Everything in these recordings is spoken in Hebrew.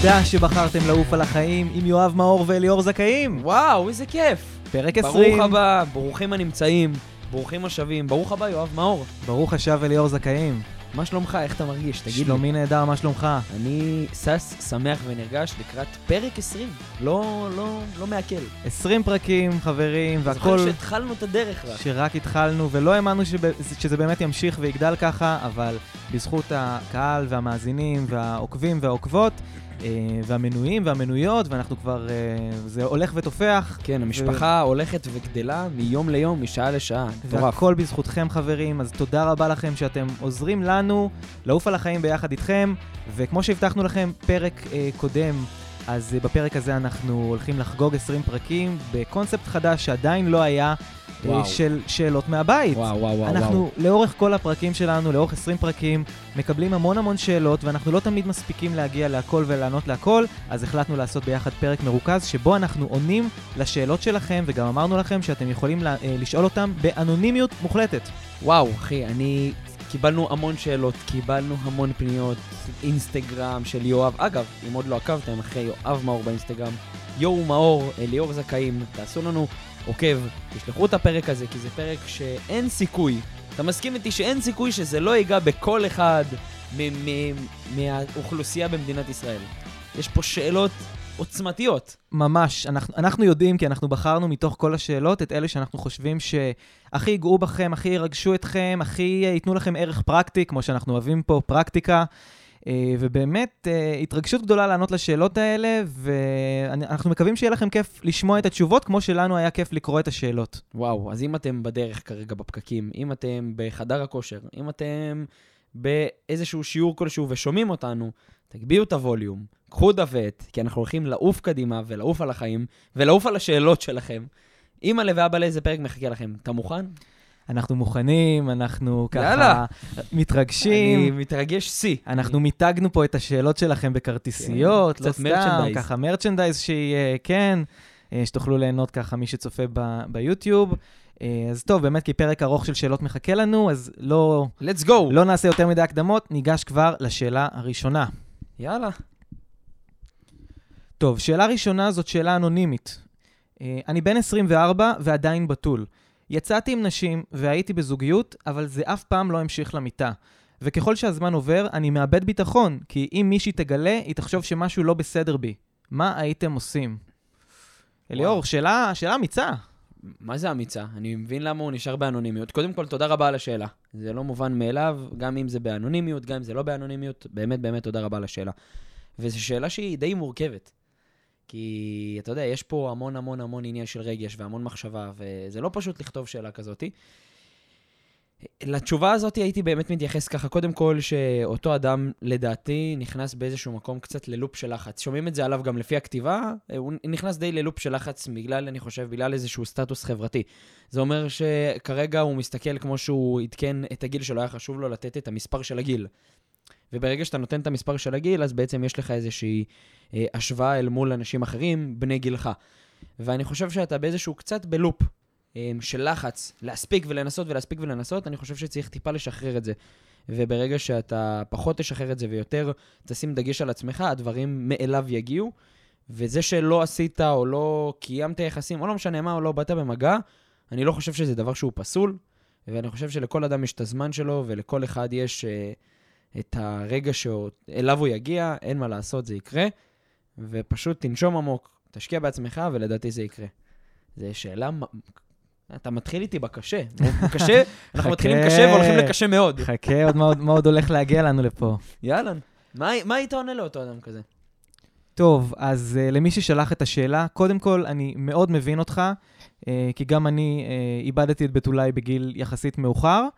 תודה שבחרתם לעוף על החיים עם יואב מאור ואליאור זכאים. וואו, איזה כיף. פרק 20. ברוך הבא, ברוכים הנמצאים, ברוכים השבים. ברוך הבא, יואב מאור. ברוך השב אליאור זכאים. מה שלומך? איך אתה מרגיש? תגיד לי. שלומי נהדר, מה שלומך? אני שש, שמח ונרגש לקראת פרק 20. לא, לא, לא מעכל. 20 פרקים, חברים, והכל... זוכר שהתחלנו את הדרך רק. שרק התחלנו, ולא האמנו שב... שזה באמת ימשיך ויגדל ככה, אבל בזכות הקהל והמאזינים והעוקבים והעוקבות, והמנויים והמנויות, ואנחנו כבר... אה, זה הולך ותופח. כן, המשפחה ו... הולכת וגדלה מיום ליום, משעה לשעה. והכל בזכותכם, חברים, אז תודה רבה לכם שאתם עוזרים לנו לעוף על החיים ביחד איתכם, וכמו שהבטחנו לכם, פרק אה, קודם, אז אה, בפרק הזה אנחנו הולכים לחגוג 20 פרקים בקונספט חדש שעדיין לא היה. וואו. של שאלות מהבית. וואו, וואו, וואו. אנחנו וואו. לאורך כל הפרקים שלנו, לאורך 20 פרקים, מקבלים המון המון שאלות, ואנחנו לא תמיד מספיקים להגיע להכל ולענות להכל, אז החלטנו לעשות ביחד פרק מרוכז, שבו אנחנו עונים לשאלות שלכם, וגם אמרנו לכם שאתם יכולים לה, אה, לשאול אותם באנונימיות מוחלטת. וואו, אחי, אני... קיבלנו המון שאלות, קיבלנו המון פניות, אינסטגרם של יואב. אגב, אם עוד לא עקבתם אחרי יואב מאור באינסטגרם, יואו מאור, אליאור זכאים, תעשו לנו עוקב, תשלחו את הפרק הזה, כי זה פרק שאין סיכוי. אתה מסכים איתי שאין סיכוי שזה לא ייגע בכל אחד מהאוכלוסייה במדינת ישראל. יש פה שאלות עוצמתיות. ממש, אנחנו, אנחנו יודעים, כי אנחנו בחרנו מתוך כל השאלות את אלה שאנחנו חושבים שהכי ייגעו בכם, הכי ירגשו אתכם, הכי ייתנו לכם ערך פרקטי, כמו שאנחנו אוהבים פה, פרקטיקה. אה, ובאמת, אה, התרגשות גדולה לענות לשאלות האלה, ואנחנו מקווים שיהיה לכם כיף לשמוע את התשובות, כמו שלנו היה כיף לקרוא את השאלות. וואו, אז אם אתם בדרך כרגע בפקקים, אם אתם בחדר הכושר, אם אתם באיזשהו שיעור כלשהו ושומעים אותנו, תגביהו את הווליום, קחו דוות, כי אנחנו הולכים לעוף קדימה ולעוף על החיים, ולעוף על השאלות שלכם. אימא ואבא לאיזה פרק מחכה לכם. אתה מוכן? אנחנו מוכנים, אנחנו ככה יאללה. מתרגשים. אני מתרגש שיא. אנחנו אני... מיתגנו פה את השאלות שלכם בכרטיסיות, כן, לא סתם, מרצ'נדייז. ככה מרצ'נדייז שהיא, אה, כן, אה, שתוכלו ליהנות ככה מי שצופה ב- ביוטיוב. אה, אז טוב, באמת, כי פרק ארוך של שאלות מחכה לנו, אז לא... let's go. לא נעשה יותר מדי הקדמות, ניגש כבר לשאלה הראשונה. יאללה. טוב, שאלה ראשונה זאת שאלה אנונימית. אני בן 24 ועדיין בתול. יצאתי עם נשים והייתי בזוגיות, אבל זה אף פעם לא המשיך למיטה. וככל שהזמן עובר, אני מאבד ביטחון, כי אם מישהי תגלה, היא תחשוב שמשהו לא בסדר בי. מה הייתם עושים? אליאור, שאלה, שאלה אמיצה. מה זה אמיצה? אני מבין למה הוא נשאר באנונימיות. קודם כל, תודה רבה על השאלה. זה לא מובן מאליו, גם אם זה באנונימיות, גם אם זה לא באנונימיות, באמת באמת תודה רבה על השאלה. וזו שאלה שהיא די מורכבת. כי אתה יודע, יש פה המון המון המון עניין של רגש והמון מחשבה, וזה לא פשוט לכתוב שאלה כזאתי. לתשובה הזאת הייתי באמת מתייחס ככה, קודם כל, שאותו אדם, לדעתי, נכנס באיזשהו מקום קצת ללופ של לחץ. שומעים את זה עליו גם לפי הכתיבה, הוא נכנס די ללופ של לחץ בגלל, אני חושב, בגלל איזשהו סטטוס חברתי. זה אומר שכרגע הוא מסתכל כמו שהוא עדכן את הגיל שלו, היה חשוב לו לתת את המספר של הגיל. וברגע שאתה נותן את המספר של הגיל, אז בעצם יש לך איזושהי אה, השוואה אל מול אנשים אחרים, בני גילך. ואני חושב שאתה באיזשהו קצת בלופ אה, של לחץ להספיק ולנסות ולהספיק ולנסות, אני חושב שצריך טיפה לשחרר את זה. וברגע שאתה פחות תשחרר את זה ויותר תשים דגש על עצמך, הדברים מאליו יגיעו. וזה שלא עשית או לא קיימת יחסים, או לא משנה מה, או לא באת במגע, אני לא חושב שזה דבר שהוא פסול, ואני חושב שלכל אדם יש את הזמן שלו, ולכל אחד יש אה, את הרגע שאליו הוא יגיע, אין מה לעשות, זה יקרה. ופשוט תנשום עמוק, תשקיע בעצמך, ולדעתי זה יקרה. זו שאלה... אתה מתחיל איתי בקשה. קשה, אנחנו מתחילים קשה והולכים לקשה מאוד. חכה, עוד מאוד, מאוד הולך להגיע לנו לפה. יאללה. מה, מה היית עונה לאותו אדם כזה? טוב, אז uh, למי ששלח את השאלה, קודם כל, אני מאוד מבין אותך, uh, כי גם אני uh, איבדתי את בתולי בגיל יחסית מאוחר.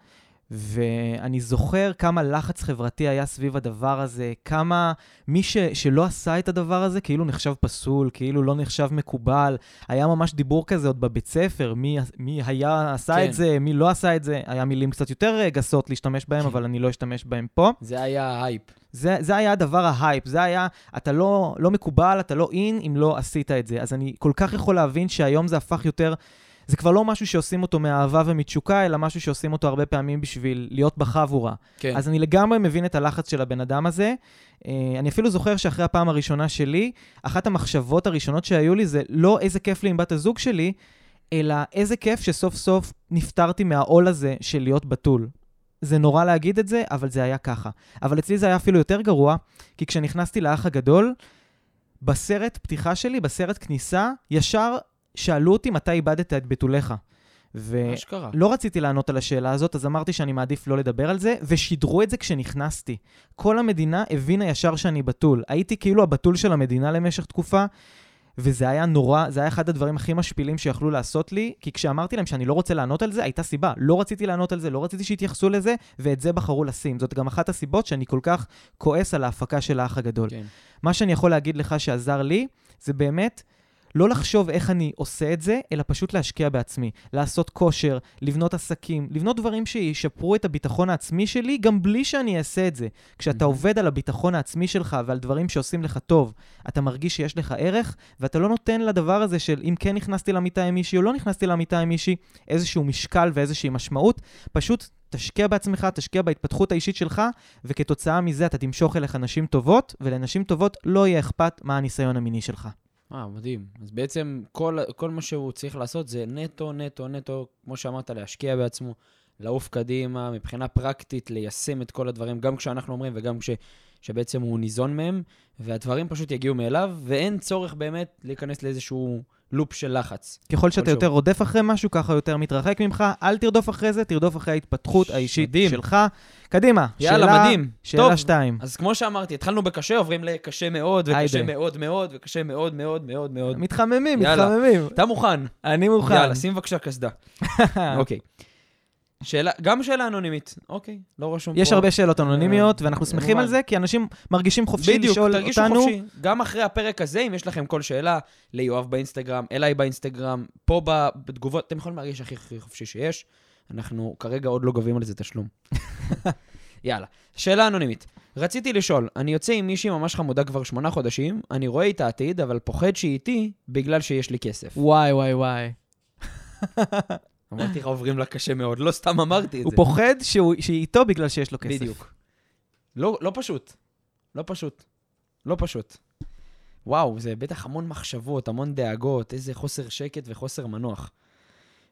ואני זוכר כמה לחץ חברתי היה סביב הדבר הזה, כמה מי ש, שלא עשה את הדבר הזה כאילו נחשב פסול, כאילו לא נחשב מקובל. היה ממש דיבור כזה עוד בבית ספר, מי, מי היה עשה כן. את זה, מי לא עשה את זה. היה מילים קצת יותר גסות להשתמש בהם, כן. אבל אני לא אשתמש בהם פה. זה היה ההייפ. זה, זה היה הדבר ההייפ, זה היה, אתה לא, לא מקובל, אתה לא in אם לא עשית את זה. אז אני כל כך יכול להבין שהיום זה הפך יותר... זה כבר לא משהו שעושים אותו מאהבה ומתשוקה, אלא משהו שעושים אותו הרבה פעמים בשביל להיות בחבורה. כן. אז אני לגמרי מבין את הלחץ של הבן אדם הזה. אה, אני אפילו זוכר שאחרי הפעם הראשונה שלי, אחת המחשבות הראשונות שהיו לי זה לא איזה כיף לי עם בת הזוג שלי, אלא איזה כיף שסוף סוף נפטרתי מהעול הזה של להיות בתול. זה נורא להגיד את זה, אבל זה היה ככה. אבל אצלי זה היה אפילו יותר גרוע, כי כשנכנסתי לאח הגדול, בסרט פתיחה שלי, בסרט כניסה, ישר שאלו אותי מתי איבדת את בתוליך. ו... אשכרה. לא רציתי לענות על השאלה הזאת, אז אמרתי שאני מעדיף לא לדבר על זה, ושידרו את זה כשנכנסתי. כל המדינה הבינה ישר שאני בתול. הייתי כאילו הבתול של המדינה למשך תקופה, וזה היה נורא, זה היה אחד הדברים הכי משפילים שיכלו לעשות לי, כי כשאמרתי להם שאני לא רוצה לענות על זה, הייתה סיבה. לא רציתי לענות על זה, לא רציתי שיתייחסו לזה, ואת זה בחרו לשים. זאת גם אחת הסיבות שאני כל כך כועס על ההפקה של האח הגדול. כן. מה שאני יכול להגיד לך שעזר לי, זה באמת לא לחשוב איך אני עושה את זה, אלא פשוט להשקיע בעצמי. לעשות כושר, לבנות עסקים, לבנות דברים שישפרו את הביטחון העצמי שלי, גם בלי שאני אעשה את זה. כשאתה. עובד על הביטחון העצמי שלך ועל דברים שעושים לך טוב, אתה מרגיש שיש לך ערך, ואתה לא נותן לדבר הזה של אם כן נכנסתי למיטה עם מישהי או לא נכנסתי למיטה עם מישהי, איזשהו משקל ואיזושהי משמעות. פשוט תשקיע בעצמך, תשקיע בהתפתחות האישית שלך, וכתוצאה מזה אתה תמשוך אליך נשים טובות, ולנשים טובות לא יהיה אכפת מה הניסיון המיני שלך. אה, מדהים. אז בעצם כל, כל מה שהוא צריך לעשות זה נטו, נטו, נטו, כמו שאמרת, להשקיע בעצמו, לעוף קדימה, מבחינה פרקטית, ליישם את כל הדברים, גם כשאנחנו אומרים וגם כש, שבעצם הוא ניזון מהם, והדברים פשוט יגיעו מאליו, ואין צורך באמת להיכנס לאיזשהו לופ של לחץ. ככל שאתה. יותר רודף אחרי משהו, ככה יותר מתרחק ממך. אל תרדוף אחרי זה, תרדוף אחרי ההתפתחות האישית מדהים. שלך. קדימה, יאללה, שאלה, מדהים. שאלה טוב, שתיים. אז כמו שאמרתי, התחלנו בקשה, עוברים לקשה מאוד, וקשה היידה. מאוד מאוד, וקשה מאוד מאוד מאוד מאוד. מתחממים, יאללה. מתחממים. אתה מוכן? אני מוכן. יאללה, שים בבקשה קסדה. אוקיי. שאלה, גם שאלה אנונימית. אוקיי, לא רשום פה. יש הרבה שאלות אנונימיות, אה, ואנחנו שמחים כמובן. על זה, כי אנשים מרגישים חופשי בדיוק, לשאול תרגישו אותנו. חופשי. גם אחרי הפרק הזה, אם יש לכם כל שאלה, ליואב באינסטגרם, אליי באינסטגרם, פה ב- בתגובות, אתם יכולים להרגיש הכי הכי חופשי שיש. אנחנו כרגע עוד לא גובים על זה תשלום. יאללה, שאלה אנונימית. רציתי לשאול, אני יוצא עם מישהי ממש חמודה כבר שמונה חודשים, אני רואה איתה עתיד, אבל פוחד שהיא איתי בגלל שיש לי כסף. וואי, וואי, וואי. אמרתי לך, עוברים לה קשה מאוד, לא סתם אמרתי את הוא זה. פוחד שהוא- שהיא איתו בגלל שיש לו כסף. בדיוק. לא, לא פשוט. לא פשוט. לא פשוט. וואו, זה בטח המון מחשבות, המון דאגות, איזה חוסר שקט וחוסר מנוח.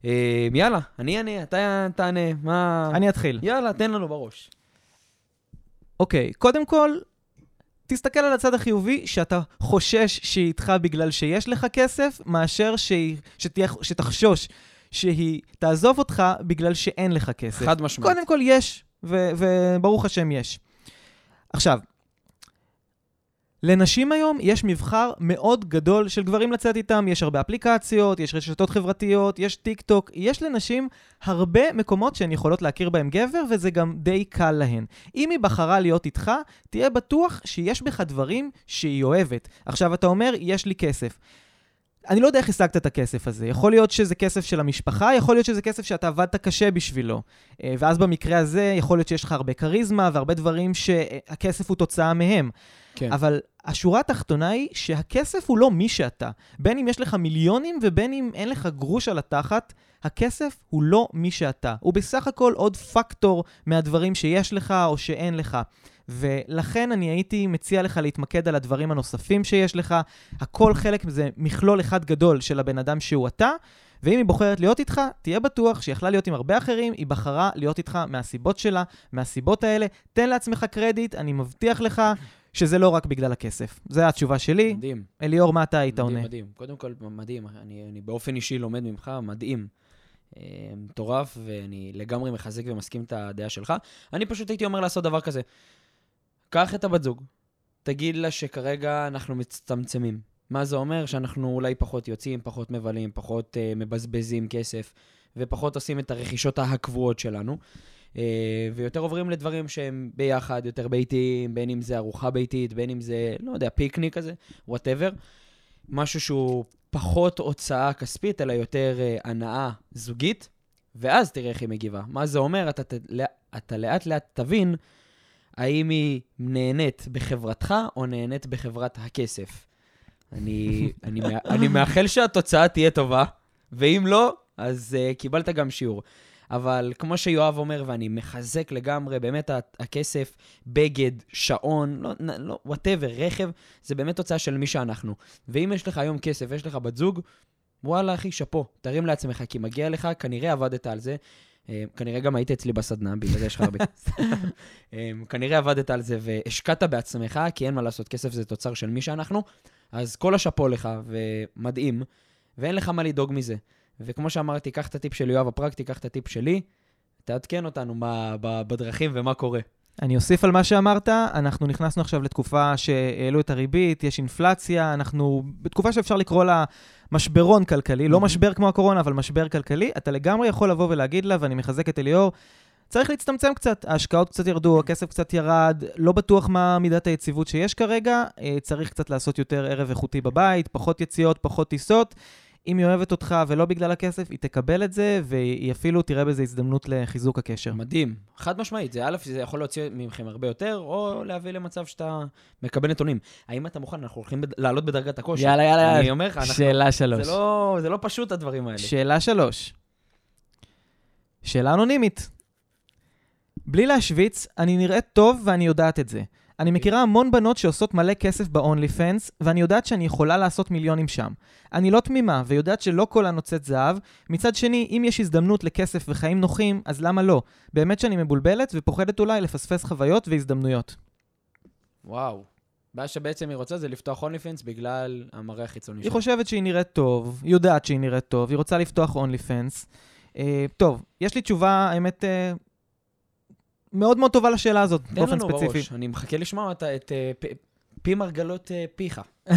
אה, יאללה, אני אענה, אתה תענה, מה... אני אתחיל. יאללה, תן לנו בראש. אוקיי, קודם כל, תסתכל על הצד החיובי, שאתה חושש שהיא איתך בגלל שיש לך כסף, מאשר שהיא, שתהיה, שתחשוש שהיא תעזוב אותך בגלל שאין לך כסף. חד משמעית. קודם כל יש, ו- וברוך השם יש. עכשיו, לנשים היום יש מבחר מאוד גדול של גברים לצאת איתם, יש הרבה אפליקציות, יש רשתות חברתיות, יש טיק טוק, יש לנשים הרבה מקומות שהן יכולות להכיר בהם גבר, וזה גם די קל להן. אם היא בחרה להיות איתך, תהיה בטוח שיש בך דברים שהיא אוהבת. עכשיו, אתה אומר, יש לי כסף. אני לא יודע איך השגת את הכסף הזה. יכול להיות שזה כסף של המשפחה, יכול להיות שזה כסף שאתה עבדת קשה בשבילו. אה, ואז במקרה הזה, יכול להיות שיש לך הרבה כריזמה והרבה דברים שהכסף הוא תוצאה מהם. כן. אבל השורה התחתונה היא שהכסף הוא לא מי שאתה. בין אם יש לך מיליונים ובין אם אין לך גרוש על התחת, הכסף הוא לא מי שאתה. הוא בסך הכל עוד פקטור מהדברים שיש לך או שאין לך. ולכן אני הייתי מציע לך להתמקד על הדברים הנוספים שיש לך. הכל חלק מזה מכלול אחד גדול של הבן אדם שהוא אתה. ואם היא בוחרת להיות איתך, תהיה בטוח שהיא יכלה להיות עם הרבה אחרים, היא בחרה להיות איתך מהסיבות שלה, מהסיבות האלה. תן לעצמך קרדיט, אני מבטיח לך שזה לא רק בגלל הכסף. זו התשובה שלי. מדהים. אליאור, מה אתה היית מדהים, עונה? מדהים. קודם כל, מדהים. אני, אני באופן אישי לומד ממך, מדהים. אה, מטורף, ואני לגמרי מחזק ומסכים את הדעה שלך. אני פשוט הייתי אומר לעשות דבר כזה. קח את הבת זוג, תגיד לה שכרגע אנחנו מצטמצמים. מה זה אומר? שאנחנו אולי פחות יוצאים, פחות מבלים, פחות uh, מבזבזים כסף, ופחות עושים את הרכישות הקבועות שלנו. Uh, ויותר עוברים לדברים שהם ביחד, יותר ביתיים, בין אם זה ארוחה ביתית, בין אם זה, לא יודע, פיקניק כזה, whatever. משהו שהוא פחות הוצאה כספית, אלא יותר uh, הנאה זוגית, ואז תראה איך היא מגיבה. מה זה אומר? אתה, אתה, אתה לאט לאט תבין האם היא נהנית בחברתך או נהנית בחברת הכסף. אני, אני, אני מאחל שהתוצאה תהיה טובה, ואם לא, אז uh, קיבלת גם שיעור. אבל כמו שיואב אומר, ואני מחזק לגמרי, באמת הכסף, בגד, שעון, לא, לא, וואטאבר, רכב, זה באמת תוצאה של מי שאנחנו. ואם יש לך היום כסף ויש לך בת זוג, וואלה, אחי, שאפו, תרים לעצמך, כי מגיע לך, כנראה עבדת על זה. אה, כנראה גם היית אצלי בסדנה, בגלל זה יש לך הרבה. אה, כנראה עבדת על זה והשקעת בעצמך, כי אין מה לעשות, כסף זה תוצר של מי שאנחנו. אז כל השאפו לך, ומדהים, ואין לך מה לדאוג מזה. וכמו שאמרתי, קח את הטיפ של יואב הפרקטי, קח את הטיפ שלי, תעדכן אותנו מה, בדרכים ומה קורה. אני אוסיף על מה שאמרת, אנחנו נכנסנו עכשיו לתקופה שהעלו את הריבית, יש אינפלציה, אנחנו בתקופה שאפשר לקרוא לה משברון כלכלי, לא משבר כמו הקורונה, אבל משבר כלכלי. אתה לגמרי יכול לבוא ולהגיד לה, ואני מחזק את אליאור, צריך להצטמצם קצת, ההשקעות קצת ירדו, הכסף קצת ירד, לא בטוח מה מידת היציבות שיש כרגע, אה, צריך קצת לעשות יותר ערב איכותי בבית, פחות יציאות, פחות טיסות. אם היא אוהבת אותך ולא בגלל הכסף, היא תקבל את זה, והיא אפילו תראה בזה הזדמנות לחיזוק הקשר. מדהים. חד משמעית. זה א', זה יכול להוציא מכם הרבה יותר, או להביא למצב שאתה מקבל נתונים. האם אתה מוכן? אנחנו הולכים בד... לעלות בדרגת הקושי. יאללה, יאללה. אני אומר לך, אנחנו... שאלה שלוש. זה לא, זה לא פשוט, הדברים האלה. שאלה שלוש. שאלה אנונימית. בלי להשוויץ, אני נראית טוב ואני יודעת את זה. אני מכירה המון בנות שעושות מלא כסף ב-only fans, ואני יודעת שאני יכולה לעשות מיליונים שם. אני לא תמימה, ויודעת שלא כל הנוצאת זהב. מצד שני, אם יש הזדמנות לכסף וחיים נוחים, אז למה לא? באמת שאני מבולבלת, ופוחדת אולי לפספס חוויות והזדמנויות. וואו. מה שבעצם היא רוצה זה לפתוח אונלי פנס בגלל המראה החיצוני שלה. היא חושבת שהיא נראית טוב, היא יודעת שהיא נראית טוב, היא רוצה לפתוח אונלי פנס. Uh, טוב, יש לי תשובה, האמת, uh, מאוד מאוד טובה לשאלה הזאת, באופן ספציפי. תן לנו בראש, אני מחכה לשמוע את, את, את פי מרגלות פיך.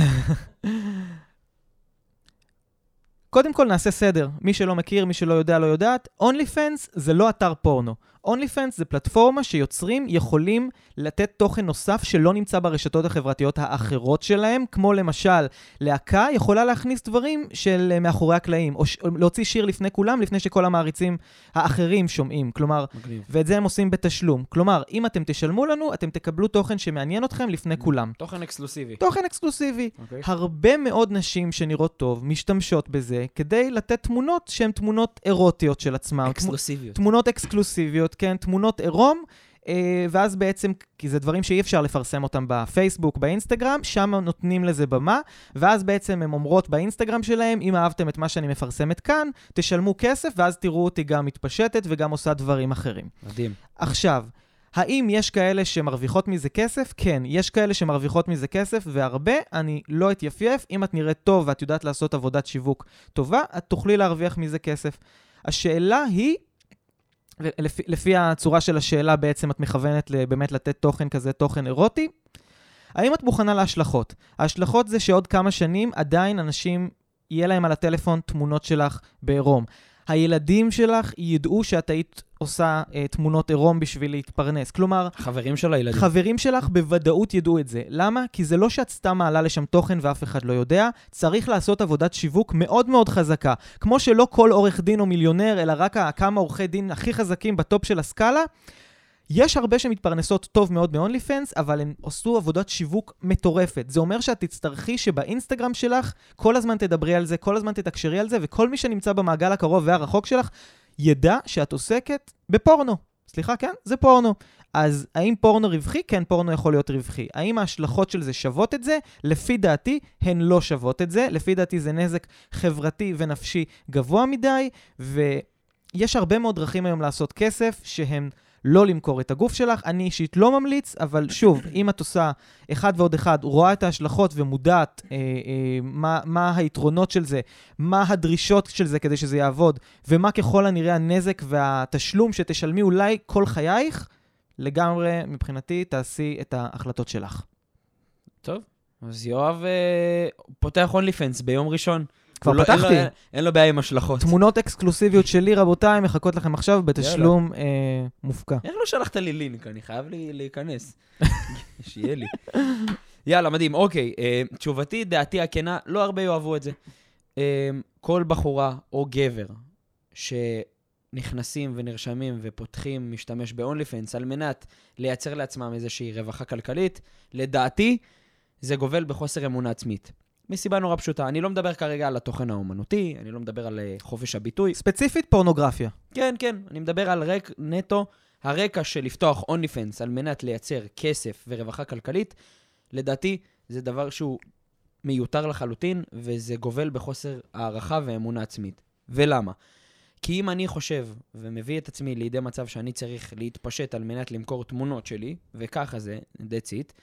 קודם כל נעשה סדר. מי שלא מכיר, מי שלא יודע, לא יודעת. OnlyFans זה לא אתר פורנו. OnlyFans זה פלטפורמה שיוצרים יכולים לתת תוכן נוסף שלא נמצא ברשתות החברתיות האחרות שלהם, כמו למשל, להקה יכולה להכניס דברים של אה, מאחורי הקלעים, או ש... להוציא שיר לפני כולם, לפני שכל המעריצים האחרים שומעים. כלומר, מגניב. ואת זה הם עושים בתשלום. כלומר, אם אתם תשלמו לנו, אתם תקבלו תוכן שמעניין אתכם לפני. כולם. תוכן אקסקלוסיבי. תוכן אקסקלוסיבי. Okay. אוקיי. הרבה מאוד נשים שנראות טוב משתמשות בזה כדי לתת תמונות שהן תמונות אירוטיות של עצמם. אקסקלוסיביות. תמונות אקסקלוסיביות, כן, תמונות עירום, אה, ואז בעצם, כי זה דברים שאי אפשר לפרסם אותם בפייסבוק, באינסטגרם, שם נותנים לזה במה, ואז בעצם הן אומרות באינסטגרם שלהם, אם אהבתם את מה שאני מפרסמת כאן, תשלמו כסף, ואז תראו אותי גם מתפשטת וגם עושה דברים אחרים. מדהים. עכשיו, האם יש כאלה שמרוויחות מזה כסף? כן, יש כאלה שמרוויחות מזה כסף, והרבה, אני לא אתייפייף. אם את נראית טוב ואת יודעת לעשות עבודת שיווק טובה, את תוכלי להרוויח מזה כסף. השאלה היא לפי, הצורה של השאלה בעצם את מכוונת באמת לתת תוכן כזה, תוכן אירוטי. האם את מוכנה להשלכות? ההשלכות זה שעוד כמה שנים עדיין אנשים, יהיה להם על הטלפון תמונות שלך בעירום. הילדים שלך ידעו שאת היית עושה uh, תמונות עירום בשביל להתפרנס. כלומר... חברים של הילדים. חברים שלך בוודאות ידעו את זה. למה? כי זה לא שאת סתם מעלה לשם תוכן ואף אחד לא יודע, צריך לעשות עבודת שיווק מאוד מאוד חזקה. כמו שלא כל עורך דין או מיליונר, אלא רק כמה עורכי דין הכי חזקים בטופ של הסקאלה, יש הרבה שמתפרנסות טוב מאוד מ-only fans, אבל הן עשו עבודת שיווק מטורפת. זה אומר שאת תצטרכי שבאינסטגרם שלך כל הזמן תדברי על זה, כל הזמן תתקשרי על זה, וכל מי שנמצא במעגל הקרוב והרחוק שלך ידע שאת עוסקת בפורנו. סליחה, כן? זה פורנו. אז האם פורנו רווחי? כן, פורנו יכול להיות רווחי. האם ההשלכות של זה שוות את זה? לפי דעתי, הן לא שוות את זה. לפי דעתי זה נזק חברתי ונפשי גבוה מדי, ויש הרבה מאוד דרכים היום לעשות כסף שהן... לא למכור את הגוף שלך. אני אישית לא ממליץ, אבל שוב, אם את עושה אחד ועוד אחד, רואה את ההשלכות ומודעת אה, אה, מה, מה היתרונות של זה, מה הדרישות של זה כדי שזה יעבוד, ומה ככל הנראה הנזק והתשלום שתשלמי אולי כל חייך, לגמרי, מבחינתי, תעשי את ההחלטות שלך. טוב, אז יואב אה, פותח אונלי פנס ביום ראשון. כבר לא, פתחתי. אין לו, אין לו בעיה עם השלכות. תמונות אקסקלוסיביות שלי, רבותיי, מחכות לכם עכשיו בתשלום אה, מופקע. איך לא שלחת לי לינק? אני חייב לי להיכנס. שיהיה לי. יאללה, מדהים. אוקיי, אה, תשובתי, דעתי הכנה, לא הרבה יאהבו את זה. אה, כל בחורה או גבר שנכנסים ונרשמים ופותחים משתמש ב-only fans על מנת לייצר לעצמם איזושהי רווחה כלכלית, לדעתי, זה גובל בחוסר אמונה עצמית. מסיבה נורא פשוטה. אני לא מדבר כרגע על התוכן האומנותי, אני לא מדבר על אה, חופש הביטוי. ספציפית פורנוגרפיה. כן, כן, אני מדבר על רק, נטו, הרקע של לפתוח פנס על מנת לייצר כסף ורווחה כלכלית, לדעתי זה דבר שהוא מיותר לחלוטין, וזה גובל בחוסר הערכה ואמונה עצמית. ולמה? כי אם אני חושב ומביא את עצמי לידי מצב שאני צריך להתפשט על מנת למכור תמונות שלי, וככה זה, that's it,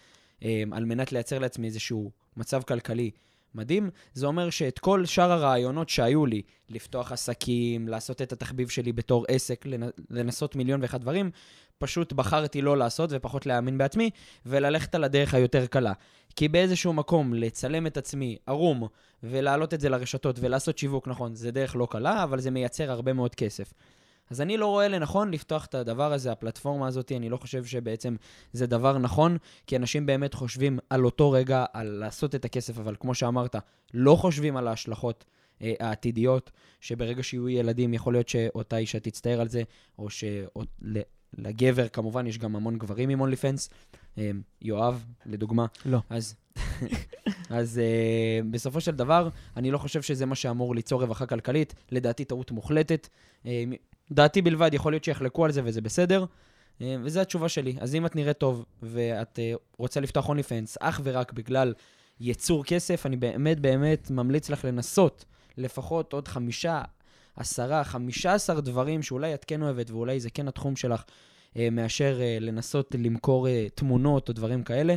אמ, על מנת לייצר לעצמי איזשהו מצב כלכלי מדהים, זה אומר שאת כל שאר הרעיונות שהיו לי, לפתוח עסקים, לעשות את התחביב שלי בתור עסק, לנסות מיליון ואחד דברים, פשוט בחרתי לא לעשות ופחות להאמין בעצמי, וללכת על הדרך היותר קלה. כי באיזשהו מקום לצלם את עצמי ערום, ולהעלות את זה לרשתות ולעשות שיווק, נכון, זה דרך לא קלה, אבל זה מייצר הרבה מאוד כסף. אז אני לא רואה לנכון לפתוח את הדבר הזה, הפלטפורמה הזאת, אני לא חושב שבעצם זה דבר נכון, כי אנשים באמת חושבים על אותו רגע, על לעשות את הכסף, אבל כמו שאמרת, לא חושבים על ההשלכות אה, העתידיות, שברגע שיהיו ילדים, יכול להיות שאותה אישה תצטער על זה, או שלגבר, כמובן, יש גם המון גברים עם אונלי פנס. אה, יואב, לדוגמה. לא. אז, אז uh, בסופו של דבר, אני לא חושב שזה מה שאמור ליצור רווחה כלכלית. לדעתי, טעות מוחלטת. Uh, דעתי בלבד, יכול להיות שיחלקו על זה וזה בסדר. Uh, וזו התשובה שלי. אז אם את נראית טוב ואת uh, רוצה לפתוח הוני פנס אך ורק בגלל יצור כסף, אני באמת באמת ממליץ לך לנסות לפחות עוד חמישה, עשרה, חמישה עשר דברים שאולי את כן אוהבת ואולי זה כן התחום שלך, uh, מאשר לנסות למכור תמונות או דברים כאלה.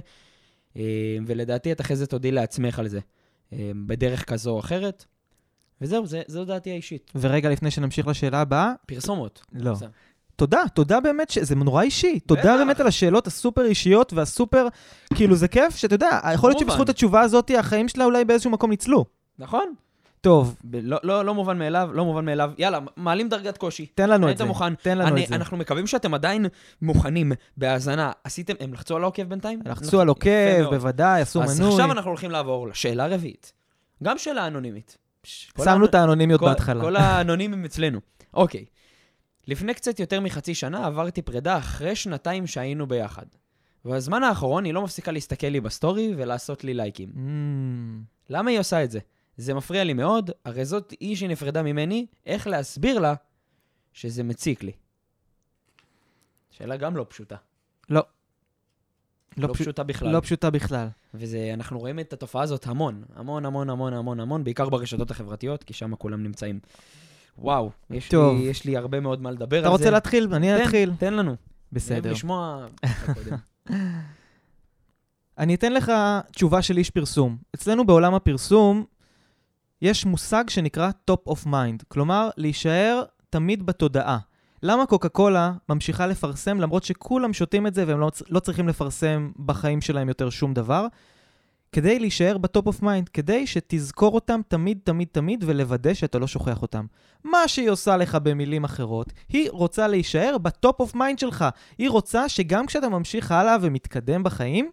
ולדעתי את אחרי זה תודי לעצמך על זה, בדרך כזו או אחרת. וזהו, זה, זו דעתי האישית. ורגע לפני שנמשיך לשאלה הבאה, פרסומות. לא. תודה, תודה באמת, ש... זה נורא אישי. תודה בטח. באמת על השאלות הסופר אישיות והסופר, כאילו זה כיף, שאתה יודע, יכול להיות. שבזכות התשובה הזאת, החיים שלה אולי באיזשהו מקום ניצלו. נכון. טוב, לא, לא, לא מובן מאליו, לא מובן מאליו. יאללה, מעלים דרגת קושי. תן לנו את היית זה. מוכן. תן לנו אני, את זה. אנחנו מקווים שאתם עדיין מוכנים בהאזנה. עשיתם, הם לחצו על העוקב בינתיים? לחצו על יפה עוקב. בוודאי, עשו אז מנוי. עכשיו אנחנו הולכים לעבור לשאלה הרביעית. גם שאלה אנונימית. שמנו את האנונימיות בהתחלה. כל האנונימים אצלנו. אוקיי. לפני קצת יותר מחצי שנה עברתי פרידה אחרי שנתיים שהיינו ביחד. בזמן האחרון היא לא מפסיקה להסתכל לי בסטורי ולעשות לי לייקים. Mm, למה היא עושה את זה? זה מפריע לי מאוד, הרי זאת היא שנפרדה ממני, איך להסביר לה שזה מציק לי? שאלה גם לא פשוטה. לא. לא, לא פשוט- פשוטה בכלל. לא פשוטה בכלל. ואנחנו רואים את התופעה הזאת המון, המון, המון, המון, המון, המון, בעיקר ברשתות החברתיות, כי שם כולם נמצאים. וואו, יש, טוב. לי, יש לי הרבה מאוד מה לדבר אתה על זה. רוצה להתחיל? אני אתחיל. תן לנו. בסדר. לשמוע. אני אתן לך תשובה של איש פרסום. אצלנו בעולם הפרסום יש מושג שנקרא top of mind, כלומר, להישאר תמיד בתודעה. למה קוקה קולה ממשיכה לפרסם למרות שכולם שותים את זה והם לא, לא צריכים לפרסם בחיים שלהם יותר שום דבר? כדי להישאר ב top of mind, כדי שתזכור אותם תמיד תמיד תמיד ולוודא שאתה לא שוכח אותם. מה שהיא עושה לך במילים אחרות, היא רוצה להישאר ב top of mind שלך. היא רוצה שגם כשאתה ממשיך הלאה ומתקדם בחיים,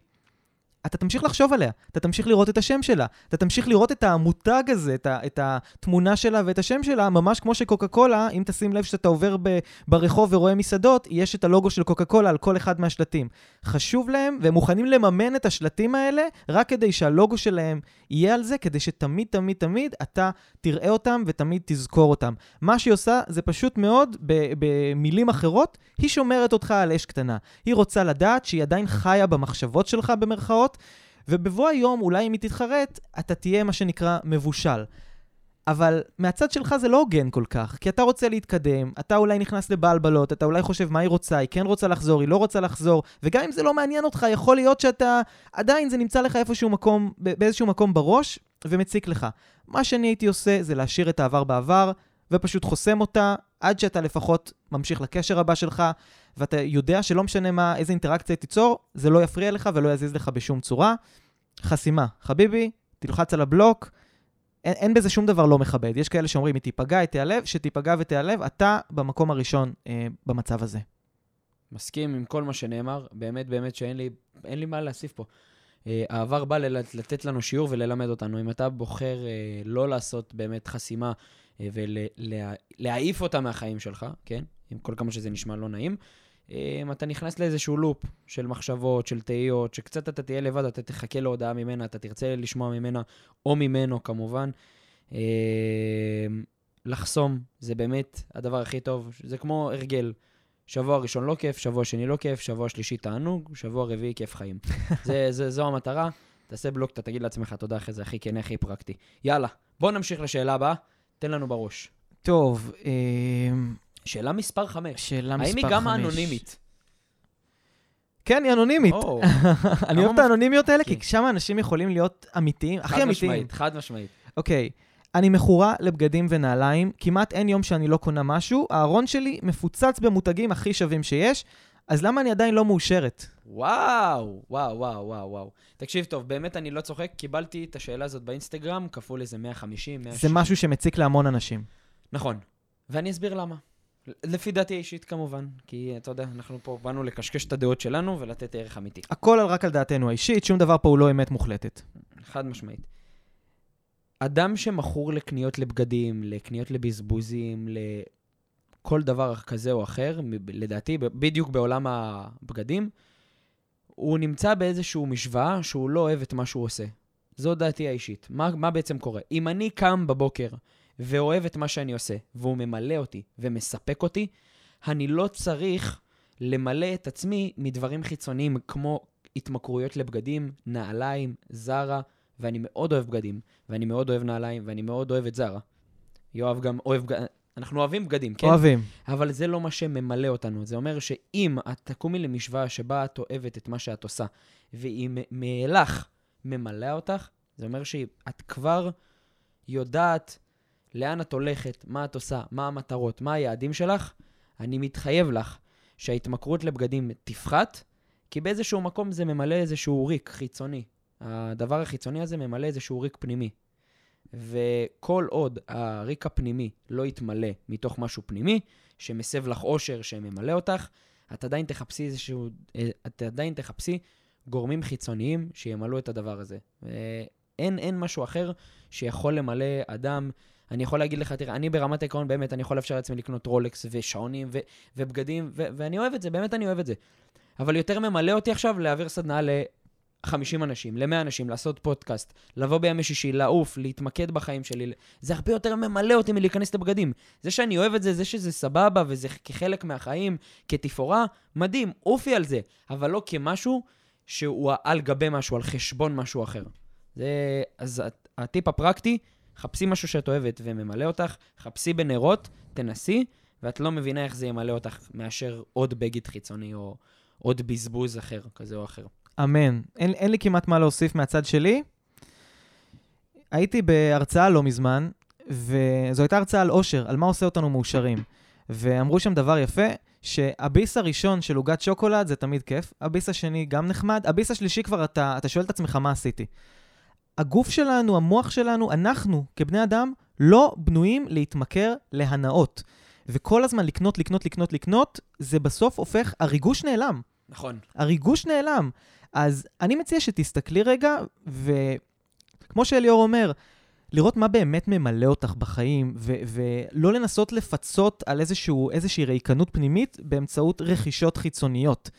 אתה תמשיך לחשוב עליה, אתה תמשיך לראות את השם שלה, אתה תמשיך לראות את המותג הזה, את, ה, את התמונה שלה ואת השם שלה, ממש כמו שקוקה קולה, אם תשים לב שאתה עובר ב, ברחוב ורואה מסעדות, יש את הלוגו של קוקה קולה על כל אחד מהשלטים. חשוב להם, והם מוכנים לממן את השלטים האלה, רק כדי שהלוגו שלהם יהיה על זה, כדי שתמיד תמיד תמיד אתה תראה אותם ותמיד תזכור אותם. מה שהיא עושה זה פשוט מאוד, במילים אחרות, היא שומרת אותך על אש קטנה. היא רוצה לדעת שהיא עדיין חיה במחשבות שלך במרכאות, ובבוא היום, אולי אם היא תתחרט, אתה תהיה מה שנקרא מבושל. אבל מהצד שלך זה לא הוגן כל כך, כי אתה רוצה להתקדם, אתה אולי נכנס לבלבלות, אתה אולי חושב מה היא רוצה, היא כן רוצה לחזור, היא לא רוצה לחזור, וגם אם זה לא מעניין אותך, יכול להיות שאתה, עדיין זה נמצא לך איפשהו מקום, באיזשהו מקום בראש, ומציק לך. מה שאני הייתי עושה זה להשאיר את העבר בעבר, ופשוט חוסם אותה, עד שאתה לפחות ממשיך לקשר הבא שלך, ואתה יודע שלא משנה מה, איזה אינטראקציה תיצור, זה לא יפריע לך ולא יזיז לך בשום צורה. חסימה. חביבי, תלחץ על הבלוק, אין, אין בזה שום דבר לא מכבד. יש כאלה שאומרים, היא תיפגע, היא תיעלב, שתיפגע ותיעלב, אתה במקום הראשון אה, במצב הזה. מסכים עם כל מה שנאמר, באמת באמת שאין לי, אין לי מה להוסיף פה. אה, העבר בא ל- לתת לנו שיעור וללמד אותנו. אם אתה בוחר אה, לא לעשות באמת חסימה אה, ולהעיף אותה מהחיים שלך, כן? עם כל כמה שזה נשמע לא נעים, אתה נכנס לאיזשהו לופ של מחשבות, של תהיות, שקצת אתה תהיה לבד, אתה תחכה להודעה ממנה, אתה תרצה לשמוע ממנה, או ממנו כמובן. אמ, לחסום, זה באמת הדבר הכי טוב. זה כמו הרגל. שבוע ראשון לא כיף, שבוע שני לא כיף, שבוע שלישי תענוג, שבוע רביעי כיף חיים. זה, זה, זו המטרה. תעשה בלוק, אתה תגיד לעצמך תודה אחרי זה, הכי כן, הכי פרקטי. יאללה, בוא נמשיך לשאלה הבאה, תן לנו בראש. טוב, אמ, שאלה מספר 5. שאלה מספר האם חמש. היא גם אנונימית? כן, היא אנונימית. אני אוהב את האנונימיות האלה, כי כן. שם אנשים יכולים להיות אמיתיים, הכי חד אמיתיים. משמעית, חד משמעית. אוקיי, אני מכורה לבגדים ונעליים, כמעט אין יום שאני לא קונה משהו, הארון שלי מפוצץ במותגים הכי שווים שיש, אז למה אני עדיין לא מאושרת? וואו, וואו, וואו, וואו, וואו. תקשיב טוב, באמת אני לא צוחק, קיבלתי את השאלה הזאת באינסטגרם, כפול איזה 150, 160. זה משהו שמציק להמון אנשים. נכון. ואני אסביר למה. לפי דעתי האישית כמובן, כי אתה יודע, אנחנו פה באנו לקשקש את הדעות שלנו ולתת ערך אמיתי. הכל על- רק על דעתנו האישית, שום דבר פה הוא לא אמת מוחלטת. חד משמעית. אדם שמכור לקניות לבגדים, לקניות לבזבוזים, לכל דבר כזה או אחר, לדעתי, בדיוק בעולם הבגדים, הוא נמצא באיזשהו משוואה שהוא לא אוהב את מה שהוא עושה. זו דעתי האישית. מה, מה בעצם קורה? אם אני קם בבוקר ואוהב את מה שאני עושה, והוא ממלא אותי ומספק אותי, אני לא צריך למלא את עצמי מדברים חיצוניים כמו התמכרויות לבגדים, נעליים, זרה, ואני מאוד אוהב בגדים, ואני מאוד אוהב נעליים, ואני מאוד אוהב את זרה. יואב גם אוהב אנחנו אוהבים בגדים, כן? אוהבים. אבל זה לא מה שממלא אותנו. זה אומר שאם את תקומי למשוואה שבה את אוהבת את מה שאת עושה, והיא מאילך ממלאה אותך, זה אומר שאת כבר יודעת לאן את הולכת, מה את עושה, מה המטרות, מה היעדים שלך. אני מתחייב לך שההתמכרות לבגדים תפחת, כי באיזשהו מקום זה ממלא איזשהו ריק חיצוני. הדבר החיצוני הזה ממלא איזשהו ריק פנימי. וכל עוד הריק הפנימי לא יתמלא מתוך משהו פנימי, שמסב לך אושר, שממלא אותך, את עדיין תחפשי איזשהו, אה, את עדיין תחפשי גורמים חיצוניים שימלאו את הדבר הזה. אין, אין משהו אחר שיכול למלא אדם. אני יכול להגיד לך, תראה, אני ברמת העיקרון, באמת, אני יכול לאפשר לעצמי לקנות רולקס ושעונים ו- ובגדים, ו- ואני אוהב את זה, באמת אני אוהב את זה. אבל יותר ממלא אותי עכשיו להעביר סדנה ל-50 אנשים, ל-100 אנשים, לעשות פודקאסט, לבוא בימי שישי, לעוף, להתמקד בחיים שלי. זה הרבה יותר ממלא אותי מלהיכנס לבגדים. זה שאני אוהב את זה, זה שזה סבבה וזה כחלק מהחיים, כתפאורה, מדהים, עופי על זה, אבל לא כמשהו שהוא על גבי משהו, על חשבון משהו אחר. זה... אז הט- הטיפ הפרקטי, חפשי משהו שאת אוהבת וממלא אותך, חפשי בנרות, תנסי, ואת לא מבינה איך זה ימלא אותך מאשר עוד בגד חיצוני או עוד בזבוז אחר, כזה או אחר. אמן. אין, אין לי כמעט מה להוסיף מהצד שלי. הייתי בהרצאה לא מזמן, וזו הייתה הרצאה על אושר, על מה עושה אותנו מאושרים. ואמרו שם דבר יפה, שהביס הראשון של עוגת שוקולד זה תמיד כיף, הביס השני גם נחמד, הביס השלישי כבר אתה, אתה שואל את עצמך מה עשיתי. הגוף שלנו, המוח שלנו, אנחנו כבני אדם לא בנויים להתמכר להנאות. וכל הזמן לקנות, לקנות, לקנות, לקנות, זה בסוף הופך, הריגוש נעלם. נכון. הריגוש נעלם. אז אני מציע שתסתכלי רגע, וכמו שאליאור אומר, לראות מה באמת ממלא אותך בחיים, ו- ולא לנסות לפצות על איזשהו, איזושהי ריקנות פנימית באמצעות רכישות חיצוניות.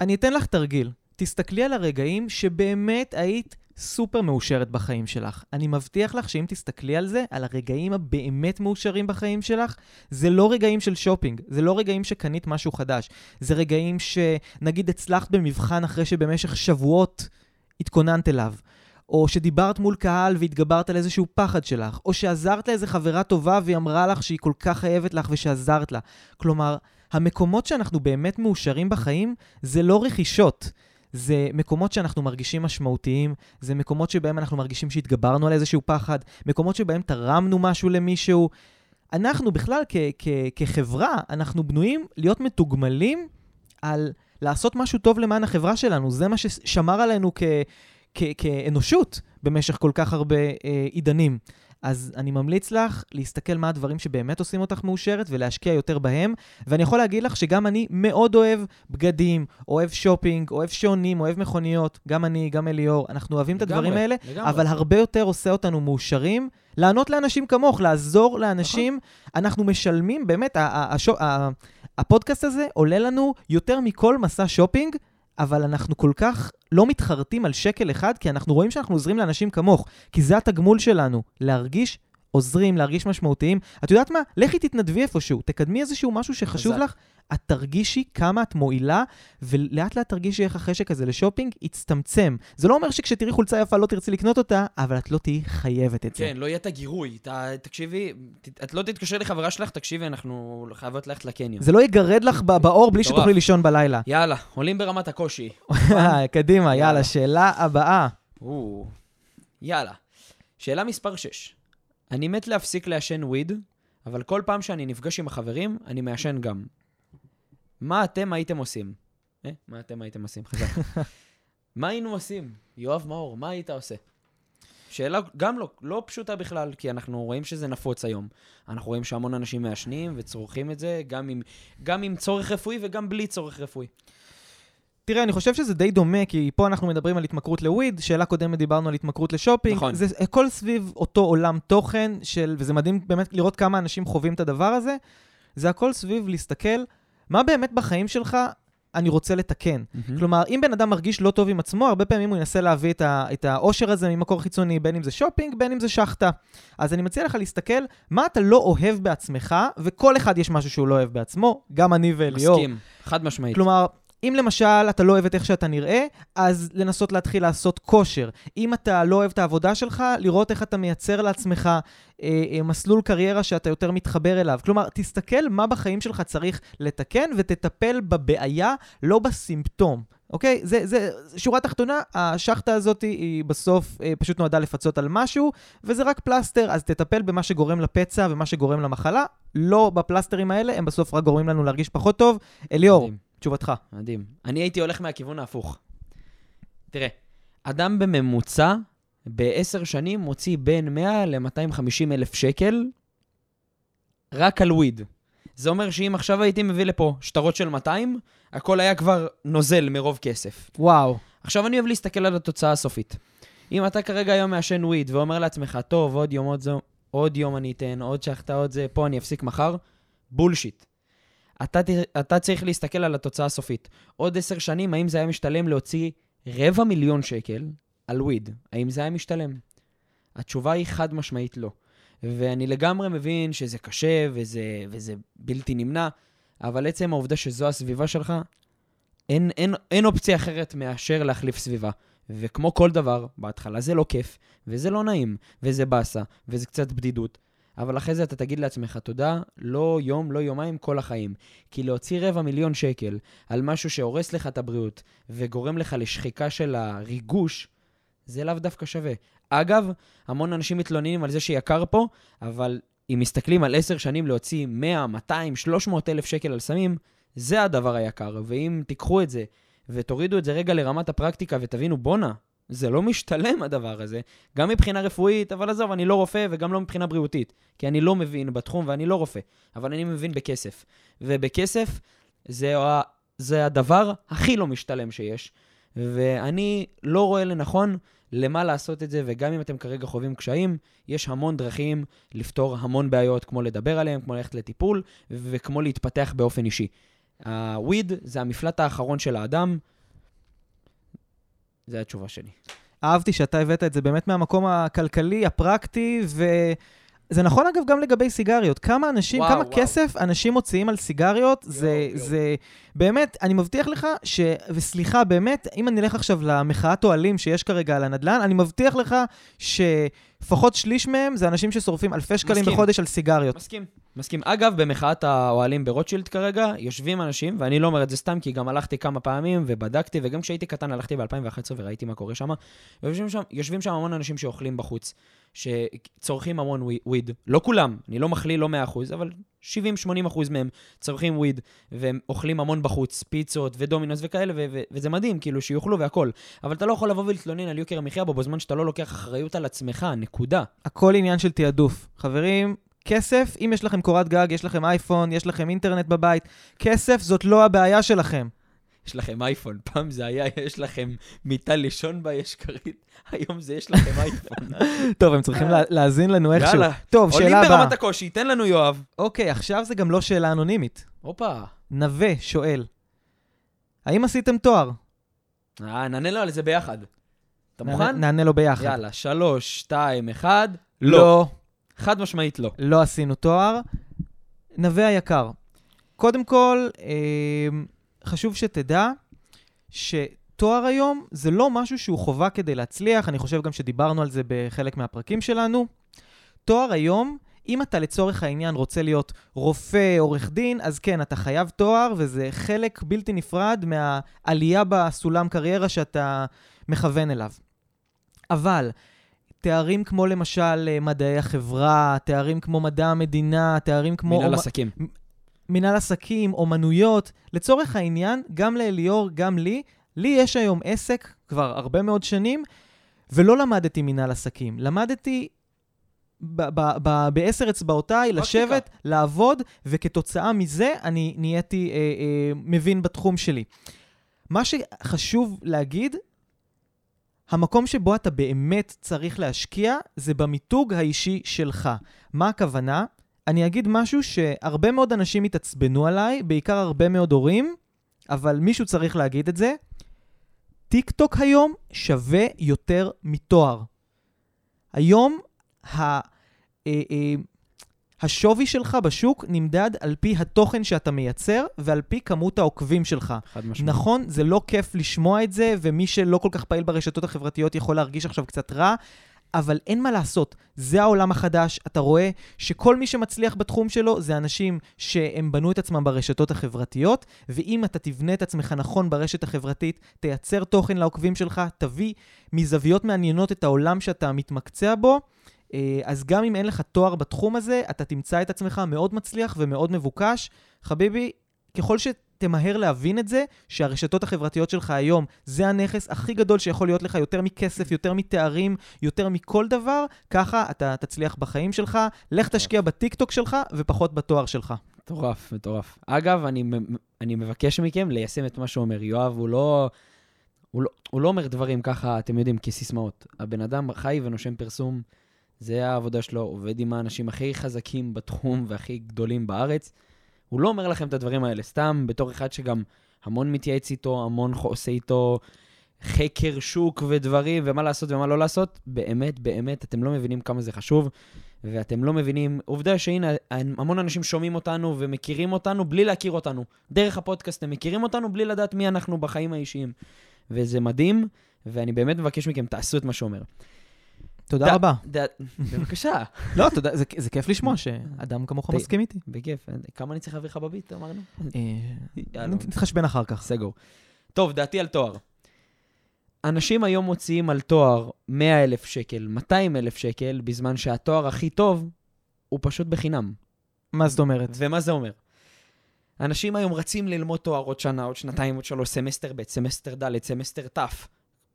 אני אתן לך תרגיל. תסתכלי על הרגעים שבאמת היית סופר מאושרת בחיים שלך. אני מבטיח לך שאם תסתכלי על זה, על הרגעים הבאמת מאושרים בחיים שלך, זה לא רגעים של שופינג, זה לא רגעים שקנית משהו חדש. זה רגעים שנגיד הצלחת במבחן אחרי שבמשך שבועות התכוננת אליו, או שדיברת מול קהל והתגברת על איזשהו פחד שלך, או שעזרת לאיזה חברה טובה והיא אמרה לך שהיא כל כך חייבת לך ושעזרת לה. כלומר, המקומות שאנחנו באמת מאושרים בחיים זה לא רכישות. זה מקומות שאנחנו מרגישים משמעותיים, זה מקומות שבהם אנחנו מרגישים שהתגברנו על איזשהו פחד, מקומות שבהם תרמנו משהו למישהו. אנחנו בכלל כ- כ- כחברה, אנחנו בנויים להיות מתוגמלים על לעשות משהו טוב למען החברה שלנו. זה מה ששמר עלינו כ- כ- כאנושות במשך כל כך הרבה אה, עידנים. אז אני ממליץ לך להסתכל מה הדברים שבאמת עושים אותך מאושרת ולהשקיע יותר בהם. ואני יכול להגיד לך שגם אני מאוד אוהב בגדים, אוהב שופינג, אוהב שעונים, אוהב מכוניות. גם אני, גם אליאור, אנחנו אוהבים את הדברים לגמרי, האלה, לגמרי. אבל הרבה יותר עושה אותנו מאושרים. לענות לאנשים כמוך, לעזור לאנשים. אנחנו משלמים, באמת, הפודקאסט הזה עולה לנו יותר מכל מסע שופינג, אבל אנחנו כל כך לא מתחרטים על שקל אחד, כי אנחנו רואים שאנחנו עוזרים לאנשים כמוך, כי זה התגמול שלנו, להרגיש עוזרים, להרגיש משמעותיים. את יודעת מה? לכי תתנדבי איפשהו, תקדמי איזשהו משהו שחשוב. לך, את תרגישי כמה את מועילה, ולאט לאט תרגישי איך החשק הזה לשופינג יצטמצם. זה לא אומר שכשתראי חולצה יפה לא תרצי לקנות אותה, אבל את לא תהיי חייבת את זה. כן, לא יהיה את הגירוי. ת- תקשיבי, ת- את לא תתקשר לחברה שלך, תקשיבי, אנחנו חייבות ללכת לקניון. זה לא יגרד לך ב- בעור בלי. שתוכלי לישון בלילה. יאללה, עולים ברמת הקושי. קדימה, יאללה. שאלה הבאה. יאללה. שאלה מספר 6. אני מת להפסיק לעשן וויד, אבל כל פעם שאני נפגש עם החברים, אני מעשן גם. מה אתם הייתם עושים? אה? מה אתם הייתם עושים? חזק. מה היינו עושים? יואב מאור, מה היית עושה? שאלה גם לא, לא פשוטה בכלל, כי אנחנו רואים שזה נפוץ היום. אנחנו רואים שהמון אנשים מעשנים וצורכים את זה, גם עם, גם עם צורך רפואי וגם בלי צורך רפואי. תראה, אני חושב שזה די דומה, כי פה אנחנו מדברים על התמכרות לוויד, שאלה קודמת דיברנו על התמכרות לשופינג. נכון. זה הכל סביב אותו עולם תוכן של, וזה מדהים באמת לראות כמה אנשים חווים את הדבר הזה. זה הכל סביב להסתכל, מה באמת בחיים שלך אני רוצה לתקן. כלומר, אם בן אדם מרגיש לא טוב עם עצמו, הרבה פעמים הוא ינסה להביא את, ה- את האושר הזה ממקור חיצוני, בין אם זה שופינג, בין אם זה שחטה. אז אני מציע לך להסתכל, מה אתה לא אוהב בעצמך, וכל אחד יש משהו שהוא לא אוהב בעצמו, גם אני ואליאור. מסכים, חד משמעית. כלומר, אם למשל אתה לא אוהב את איך שאתה נראה, אז לנסות להתחיל לעשות כושר. אם אתה לא אוהב את העבודה שלך, לראות איך אתה מייצר לעצמך אה, אה, מסלול קריירה שאתה יותר מתחבר אליו. כלומר, תסתכל מה בחיים שלך צריך לתקן ותטפל בבעיה, לא בסימפטום. אוקיי? זה, זה, שורה תחתונה, השחטה הזאת היא בסוף אה, פשוט נועדה לפצות על משהו, וזה רק פלסטר, אז תטפל במה שגורם לפצע ומה שגורם למחלה, לא בפלסטרים האלה, הם בסוף רק גורמים לנו להרגיש פחות טוב. אליאור. תשובתך. מדהים. אני הייתי הולך מהכיוון ההפוך. תראה, אדם בממוצע, בעשר שנים מוציא בין 100 ל-250 אלף שקל רק על וויד. זה אומר שאם עכשיו הייתי מביא לפה שטרות של 200, הכל היה כבר נוזל מרוב כסף. וואו. עכשיו אני אוהב להסתכל על התוצאה הסופית. אם אתה כרגע היום מעשן וויד ואומר לעצמך, טוב, עוד יום, עוד, זו, עוד יום אני אתן, עוד שחטה, עוד זה, פה אני אפסיק מחר, בולשיט. אתה, אתה צריך להסתכל על התוצאה הסופית. עוד עשר שנים, האם זה היה משתלם להוציא רבע מיליון שקל על וויד? האם זה היה משתלם? התשובה היא חד משמעית לא. ואני לגמרי מבין שזה קשה וזה, וזה בלתי נמנע, אבל עצם העובדה שזו הסביבה שלך, אין, אין, אין אופציה אחרת מאשר להחליף סביבה. וכמו כל דבר, בהתחלה זה לא כיף, וזה לא נעים, וזה באסה, וזה קצת בדידות. אבל אחרי זה אתה תגיד לעצמך תודה, לא יום, לא יומיים, כל החיים. כי להוציא רבע מיליון שקל על משהו שהורס לך את הבריאות וגורם לך לשחיקה של הריגוש, זה לאו דווקא שווה. אגב, המון אנשים מתלוננים על זה שיקר פה, אבל אם מסתכלים על עשר שנים להוציא 100, 200, 300 אלף שקל על סמים, זה הדבר היקר. ואם תיקחו את זה ותורידו את זה רגע לרמת הפרקטיקה ותבינו, בואנה, זה לא משתלם הדבר הזה, גם מבחינה רפואית, אבל עזוב, אני לא רופא וגם לא מבחינה בריאותית, כי אני לא מבין בתחום ואני לא רופא, אבל אני מבין בכסף. ובכסף זה, זה הדבר הכי לא משתלם שיש, ואני לא רואה לנכון למה לעשות את זה, וגם אם אתם כרגע חווים קשיים, יש המון דרכים לפתור המון בעיות, כמו לדבר עליהם, כמו ללכת לטיפול, וכמו להתפתח באופן אישי. הוויד זה המפלט האחרון של האדם. זו התשובה שלי. אהבתי שאתה הבאת את זה באמת מהמקום הכלכלי, הפרקטי, וזה נכון אגב גם לגבי סיגריות. כמה אנשים, וואו, כמה וואו. כסף אנשים מוציאים על סיגריות, זה, יואו. זה באמת, אני מבטיח לך ש... וסליחה, באמת, אם אני אלך עכשיו למחאת אוהלים שיש כרגע על הנדל"ן, אני מבטיח לך שלפחות שליש מהם זה אנשים ששורפים אלפי שקלים מסכים. בחודש על סיגריות. מסכים. מסכים. אגב, במחאת האוהלים ברוטשילד כרגע, יושבים אנשים, ואני לא אומר את זה סתם, כי גם הלכתי כמה פעמים ובדקתי, וגם כשהייתי קטן הלכתי ב-2011 וראיתי מה קורה שם. יושבים שם, יושבים שם המון אנשים שאוכלים בחוץ, שצורכים המון ווי- וויד. לא כולם, אני לא מכליל לא 100%, אבל 70-80% מהם צורכים וויד, והם אוכלים המון בחוץ, פיצות ודומינוס וכאלה, ו- ו- וזה מדהים, כאילו, שיאכלו והכול. אבל אתה לא יכול לבוא ולהתלונן על יוקר המחיה בו בזמן שאתה לא לוקח אחריות על עצמך, נקודה. הכל עניין של תעדוף. חברים, כסף, אם יש לכם קורת גג, יש לכם אייפון, יש לכם אינטרנט בבית, כסף זאת לא הבעיה שלכם. יש לכם אייפון. פעם זה היה, יש לכם מיטה לישון בה, יש כרית. היום זה יש לכם אייפון. טוב, הם צריכים לה- להאזין לנו איכשהו. יאללה. טוב, עולים שאלה הבאה. ברמת הקושי, תן לנו יואב. אוקיי, עכשיו זה גם לא שאלה אנונימית. הופה. נווה שואל, האם עשיתם תואר? אה, נענה לו על זה ביחד. אתה מוכן? נענה לו ביחד. יאללה, שלוש, שתיים, אחד. לא. חד משמעית לא. לא עשינו תואר. נווה היקר, קודם כל, אה, חשוב שתדע שתואר היום זה לא משהו שהוא חובה כדי להצליח, אני חושב גם שדיברנו על זה בחלק מהפרקים שלנו. תואר היום, אם אתה לצורך העניין רוצה להיות רופא, עורך דין, אז כן, אתה חייב תואר, וזה חלק בלתי נפרד מהעלייה בסולם קריירה שאתה מכוון אליו. אבל תארים כמו למשל אה, מדעי החברה, תארים כמו מדע המדינה, תארים כמו... מנהל אומ- עסקים. מנהל עסקים, אומנויות. לצורך העניין, גם לאליאור, גם לי, לי יש היום עסק כבר הרבה מאוד שנים, ולא למדתי מנהל עסקים. למדתי בעשר אצבעותיי. לשבת, לעבוד, וכתוצאה מזה אני נהייתי אה, אה, מבין בתחום שלי. מה שחשוב להגיד, המקום שבו אתה באמת צריך להשקיע זה במיתוג האישי שלך. מה הכוונה? אני אגיד משהו שהרבה מאוד אנשים התעצבנו עליי, בעיקר הרבה מאוד הורים, אבל מישהו צריך להגיד את זה. טיק טוק היום שווה יותר מתואר. היום ה, אה, אה, השווי שלך בשוק נמדד על פי התוכן שאתה מייצר ועל פי כמות העוקבים שלך. חד משמעית. נכון, זה לא כיף לשמוע את זה, ומי שלא כל כך פעיל ברשתות החברתיות יכול להרגיש עכשיו קצת רע, אבל אין מה לעשות, זה העולם החדש. אתה רואה שכל מי שמצליח בתחום שלו זה אנשים שהם בנו את עצמם ברשתות החברתיות, ואם אתה תבנה את עצמך נכון ברשת החברתית, תייצר תוכן לעוקבים שלך, תביא מזוויות מעניינות את העולם שאתה מתמקצע בו, אה, אז גם אם אין לך תואר בתחום הזה, אתה תמצא את עצמך מאוד מצליח ומאוד מבוקש. חביבי, ככל שתמהר להבין את זה, שהרשתות החברתיות שלך היום זה הנכס הכי גדול שיכול להיות לך יותר מכסף, יותר מתארים, יותר מכל דבר, ככה אתה תצליח בחיים שלך. לך תשקיע בטיקטוק שלך ופחות בתואר שלך. מטורף, מטורף. אגב, אני, אני מבקש מכם ליישם את מה שהוא אומר. יואב, הוא לא, הוא, לא, הוא לא אומר דברים ככה, אתם יודעים, כסיסמאות. הבן אדם חי ונושם פרסום, זה העבודה שלו, עובד עם האנשים הכי חזקים בתחום והכי גדולים בארץ. הוא לא אומר לכם את הדברים האלה סתם, בתור אחד שגם המון מתייעץ איתו, המון עושה איתו חקר שוק ודברים, ומה לעשות ומה לא לעשות. באמת, באמת, אתם לא מבינים כמה זה חשוב. ואתם לא מבינים, עובדה שהנה, המון אנשים שומעים אותנו ומכירים אותנו בלי להכיר אותנו. דרך הפודקאסט הם מכירים אותנו בלי לדעת מי אנחנו בחיים האישיים. וזה מדהים, ואני באמת מבקש מכם, תעשו את מה שאומר. תודה רבה. בבקשה, לא, תודה, זה, כיף לשמוע שאדם כמוך מסכים איתי. בכיף. כמה אני צריך להביא לך בביט, אמרנו? אה, יאללה. נתחשבן אחר כך. סגור. טוב, דעתי על תואר. אנשים היום מוציאים על תואר 100 אלף שקל, 200 אלף שקל, בזמן שהתואר הכי טוב הוא פשוט בחינם. מה זאת אומרת? ומה זה אומר? אנשים היום רצים ללמוד תואר עוד שנה, עוד שנתיים, עוד שלוש, סמסטר ב', סמסטר ד', סמסטר ת'.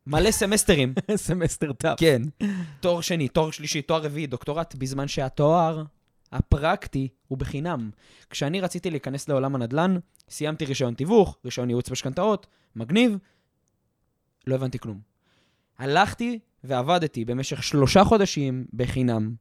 מלא סמסטרים. סמסטר טאפ. כן. תואר שני, תואר שלישי, תואר רביעי, דוקטורט, בזמן שהתואר הפרקטי הוא בחינם. כשאני רציתי להיכנס לעולם הנדל"ן, סיימתי רישיון תיווך, רישיון ייעוץ משכנתאות, מגניב, לא הבנתי כלום. הלכתי ועבדתי במשך שלושה חודשים בחינם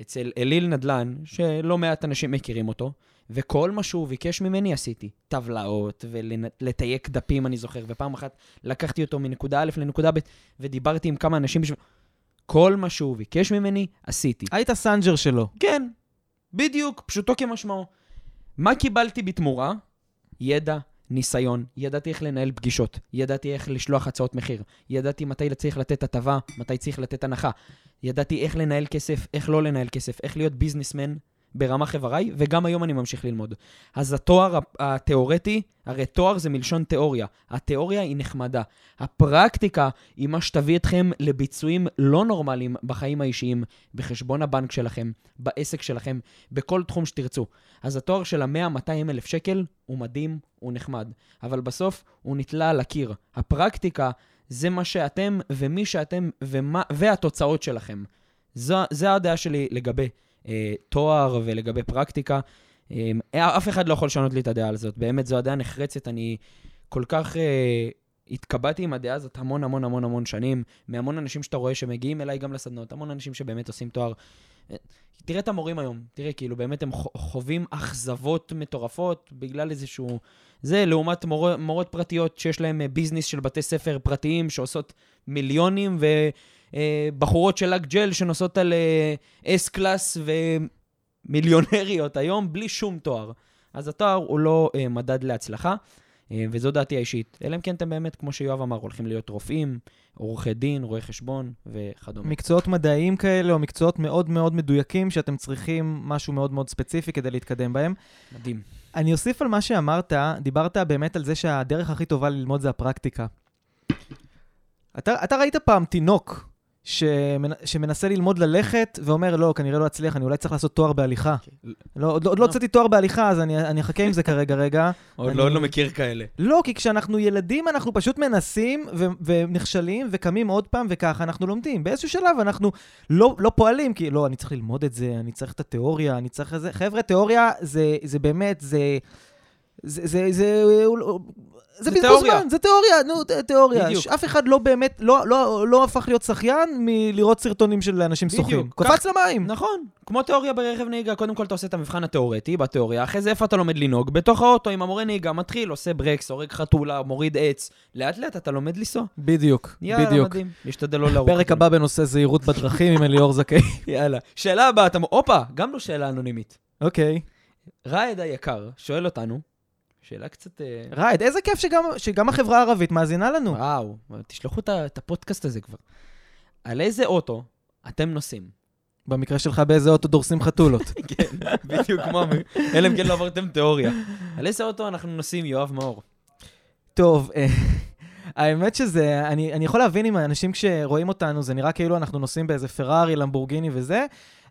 אצל אליל נדל"ן, שלא מעט אנשים מכירים אותו, וכל מה שהוא ביקש ממני עשיתי. טבלאות ולתייק דפים, אני זוכר, ופעם אחת לקחתי אותו מנקודה א' לנקודה ב', ודיברתי עם כמה אנשים בשביל... כל מה שהוא ביקש ממני, עשיתי. היית סנג'ר שלו. כן, בדיוק, פשוטו כמשמעו. מה קיבלתי בתמורה? ידע, ניסיון, ידעתי איך לנהל פגישות, ידעתי איך לשלוח הצעות מחיר, ידעתי מתי צריך לתת הטבה, מתי צריך לתת הנחה, ידעתי איך לנהל כסף, איך לא לנהל כסף, איך להיות ביזנסמן ברמה חבריי, וגם היום אני ממשיך ללמוד. אז התואר התיאורטי, הרי תואר זה מלשון תיאוריה. התיאוריה היא נחמדה. הפרקטיקה היא מה שתביא אתכם לביצועים לא נורמליים בחיים האישיים, בחשבון הבנק שלכם, בעסק שלכם, בכל תחום שתרצו. אז התואר של ה-100-200 אלף שקל הוא מדהים, הוא נחמד. אבל בסוף הוא נתלה על הקיר. הפרקטיקה זה מה שאתם ומי שאתם ומה, והתוצאות שלכם. זו, זו הדעה שלי לגבי תואר ולגבי פרקטיקה. אה, אף אחד לא יכול לשנות לי את הדעה על זאת. באמת, זו הדעה נחרצת. אני... כל כך אה, התקבעתי עם הדעה הזאת המון המון המון המון שנים, מהמון אנשים שאתה רואה שמגיעים אליי גם לסדנות, המון אנשים שבאמת עושים תואר. אה, תראה את המורים היום, תראה, כאילו, באמת הם חווים אכזבות מטורפות בגלל איזשהו... זה, לעומת מור... מורות פרטיות שיש להן אה, ביזנס של בתי ספר פרטיים שעושות מיליונים, ובחורות של לק ג'ל שנוסעות על S-Class ומיליונריות היום בלי שום תואר. אז התואר הוא לא אה, מדד להצלחה, אה, וזו דעתי האישית. אלא אם כן אתם באמת, כמו שיואב אמר, הולכים להיות רופאים, עורכי דין, רואי חשבון וכדומה. מקצועות מדעיים כאלה, או מקצועות מאוד מאוד מדויקים, שאתם צריכים משהו מאוד מאוד ספציפי כדי להתקדם בהם. מדהים. אני אוסיף על מה שאמרת, דיברת באמת על זה שהדרך הכי טובה ללמוד זה הפרקטיקה. אתה, אתה ראית פעם תינוק שמנ, שמנסה ללמוד ללכת ואומר, לא, כנראה לא אצליח, אני אולי צריך לעשות תואר בהליכה. לא, עוד, עוד לא לא. הוצאתי תואר בהליכה, אז אני, אני אחכה עם זה כרגע רגע. עוד אני- לא, לא מכיר כאלה. לא, כי כשאנחנו ילדים אנחנו פשוט מנסים ו- ונכשלים וקמים עוד פעם וככה אנחנו לומדים. באיזשהו שלב אנחנו לא, לא פועלים, כי לא, אני צריך ללמוד את זה, אני צריך את התיאוריה, אני צריך את זה. חבר'ה, תיאוריה זה, זה באמת, זה... זה, זה, זה, זה, בזבוז. זמן, זה תיאוריה, נו, תיאוריה. בדיוק. אף אחד לא באמת, לא, לא, לא הפך להיות שחיין מלראות סרטונים של אנשים. שוחים. כך- קופץ למים. נכון, כמו תיאוריה ברכב נהיגה, קודם כל אתה עושה את המבחן התיאורטי בתיאוריה, אחרי זה איפה אתה לומד לנהוג? בתוך האוטו עם המורה נהיגה, מתחיל, עושה ברקס, הורג חתולה, מוריד עץ, לאט לאט אתה לומד לנסוע. בדיוק, יאללה, בדיוק. מדהים. להשתדל לא להרוג. פרק הבא בנושא זהירות בדרכים עם אליאור זכאי. יאללה. שאלה הבאה, אתה... הופה, גם לא שאלה אנונימית. אוקיי. ראיד היקר שואל אותנו, שאלה קצת... אה, רייד, איזה כיף שגם, שגם החברה הערבית מאזינה לנו. וואו, תשלחו את את הפודקאסט הזה כבר. על איזה אוטו אתם נוסעים? במקרה שלך באיזה אוטו דורסים חתולות. כן, בדיוק כמו... אלא אם כן לא עברתם תיאוריה. על איזה אוטו אנחנו נוסעים, יואב מאור? טוב, אה, האמת שזה, אני, אני יכול להבין אם האנשים כשרואים אותנו, זה נראה כאילו אנחנו נוסעים באיזה פרארי, למבורגיני וזה.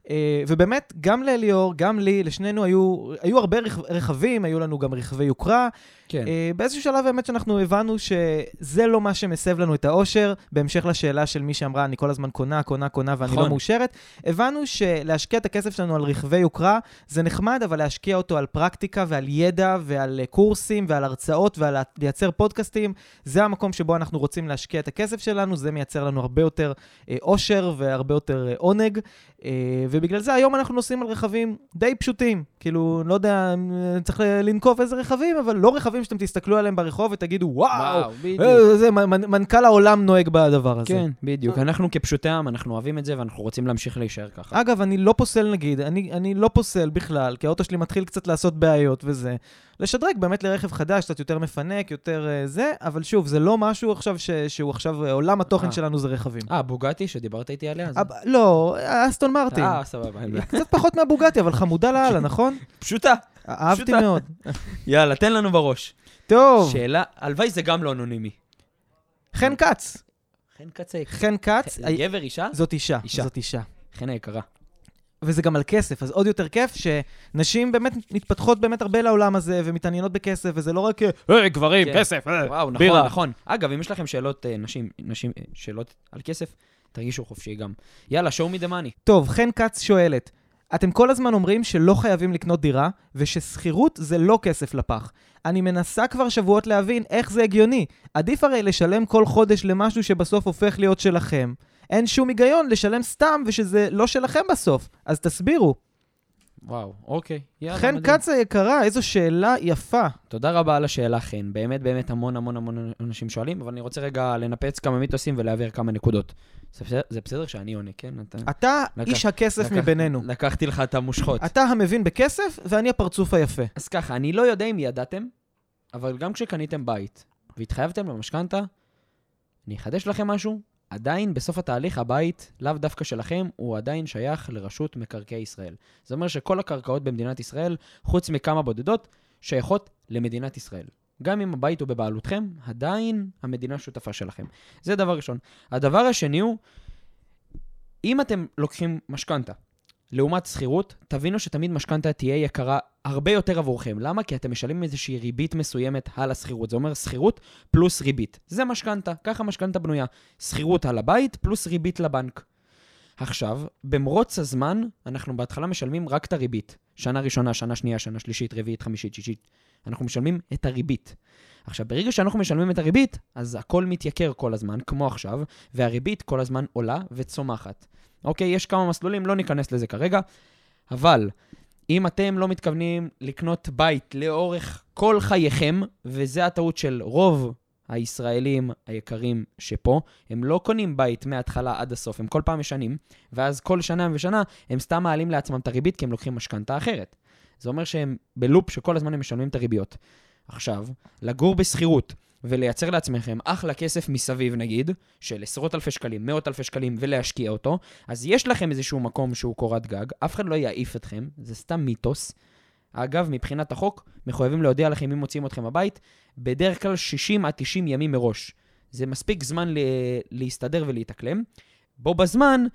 אה, ובאמת, גם לאליאור, גם לי, לשנינו היו, היו הרבה רכ, רכבים, היו לנו גם רכבי יוקרה. כן. אה, באיזשהו שלב באמת שאנחנו הבנו שזה לא מה שמסב לנו את האושר, בהמשך לשאלה של מי שאמרה, אני כל הזמן קונה, קונה, קונה ואני נכון. לא מאושרת, הבנו שלהשקיע את הכסף שלנו על רכבי יוקרה זה נחמד, אבל להשקיע אותו על פרקטיקה ועל ידע ועל אה, קורסים ועל הרצאות ועל לייצר פודקאסטים, זה המקום שבו אנחנו רוצים להשקיע את הכסף שלנו, זה מייצר לנו הרבה יותר אושר והרבה יותר עונג, ובגלל זה היום אנחנו נוסעים על רכבים די פשוטים. כאילו, לא יודע, אה, צריך ל- לנקוב איזה רכבים, אבל לא רכבים שאתם תסתכלו עליהם ברחוב ותגידו, וואו, בדיוק. אה, זה, מ- מ- מנכ"ל העולם נוהג בדבר הזה. כן, בדיוק. אנחנו כפשוטי עם, אנחנו אוהבים את זה ואנחנו רוצים להמשיך להישאר ככה. אגב, אני לא פוסל נגיד, אני, אני לא פוסל בכלל, כי האוטו שלי מתחיל קצת לעשות בעיות וזה. לשדרג באמת לרכב חדש, קצת יותר מפנק, יותר uh, זה, אבל שוב, זה לא משהו עכשיו ש, שהוא עכשיו, uh, עולם התוכן אה. שלנו זה רכבים. אה, בוגטי שדיברת איתי עליה? זה- לא, אסטון מרטין. אה, סבבה. קצת פחות מהבוגטי, אבל חמודה לאללה, נכון? פשוטה. אהבתי פשוטה. מאוד. יאללה, תן לנו בראש. טוב, שאלה, הלוואי זה גם לא אנונימי. חן כץ. חן קצה. חן כץ, גבר, אישה? זאת אישה. אישה. זאת אישה. חן היקרה. וזה גם על כסף, אז עוד יותר כיף שנשים באמת מתפתחות באמת הרבה לעולם הזה ומתעניינות בכסף, וזה לא רק, היי, גברים, כן. כסף, אה, וואו, נכון. נכון. אגב, אם יש לכם שאלות, אה, נשים, נשים, אה, שאלות על כסף, תרגישו חופשי גם. יאללה, show me the money. טוב, חן כץ שואלת, אתם כל הזמן אומרים שלא חייבים לקנות דירה, וששכירות זה לא כסף לפח. אני מנסה כבר שבועות להבין איך זה הגיוני. עדיף הרי לשלם כל חודש למשהו שבסוף הופך להיות שלכם. אין שום היגיון לשלם סתם ושזה לא שלכם בסוף. אז תסבירו. וואו, אוקיי. יאללה, חן. כץ היקרה, איזו שאלה יפה. תודה רבה על השאלה, חן. באמת, באמת המון המון המון אנשים שואלים, אבל אני רוצה רגע לנפץ כמה מיתוסים ולהעביר כמה נקודות. זה בסדר, זה בסדר שאני עונה, כן? אתה... אתה לקח- איש הכסף לקח- מבינינו. לקחתי לך את המושכות. אתה המבין בכסף, ואני הפרצוף היפה. אז ככה, אני לא יודע אם ידעתם, אבל גם כשקניתם בית והתחייבתם למשכנתה, אני אחדש לכם משהו, עדיין בסוף התהליך הבית, לאו דווקא שלכם, הוא עדיין שייך לרשות מקרקעי ישראל. זה אומר שכל הקרקעות במדינת ישראל, חוץ מכמה בודדות, שייכות למדינת ישראל. גם אם הבית הוא בבעלותכם, עדיין המדינה שותפה שלכם. זה דבר ראשון. הדבר השני הוא, אם אתם לוקחים משכנתה, לעומת שכירות, תבינו שתמיד משכנתה תהיה יקרה הרבה יותר עבורכם. למה? כי אתם משלמים איזושהי ריבית מסוימת על השכירות. זה אומר שכירות פלוס ריבית. זה משכנתה, ככה משכנתה בנויה. שכירות על הבית פלוס ריבית לבנק. עכשיו, במרוץ הזמן, אנחנו בהתחלה משלמים רק את הריבית. שנה ראשונה, שנה שנייה, שנה שלישית, רביעית, חמישית, שישית. אנחנו משלמים את הריבית. עכשיו, ברגע שאנחנו משלמים את הריבית, אז הכל מתייקר כל הזמן, כמו עכשיו, והריבית כל הזמן עולה וצומחת. אוקיי, יש כמה מסלולים, לא ניכנס לזה כרגע, אבל אם אתם לא מתכוונים לקנות בית לאורך כל חייכם, וזה הטעות של רוב הישראלים היקרים שפה, הם לא קונים בית מההתחלה עד הסוף, הם כל פעם משנים, ואז כל שנה ושנה הם סתם מעלים לעצמם את הריבית כי הם לוקחים משכנתה אחרת. זה אומר שהם בלופ שכל הזמן הם משלמים את הריביות. עכשיו, לגור בשכירות ולייצר לעצמכם אחלה כסף מסביב, נגיד, של עשרות אלפי שקלים, מאות אלפי שקלים, ולהשקיע אותו, אז יש לכם איזשהו מקום שהוא קורת גג, אף אחד לא יעיף אתכם, זה סתם מיתוס. אגב, מבחינת החוק, מחויבים להודיע לכם אם מוציאים אתכם הבית, בדרך כלל 60 עד 90 ימים מראש. זה מספיק זמן ל- להסתדר ולהתאקלם. בו בזמן,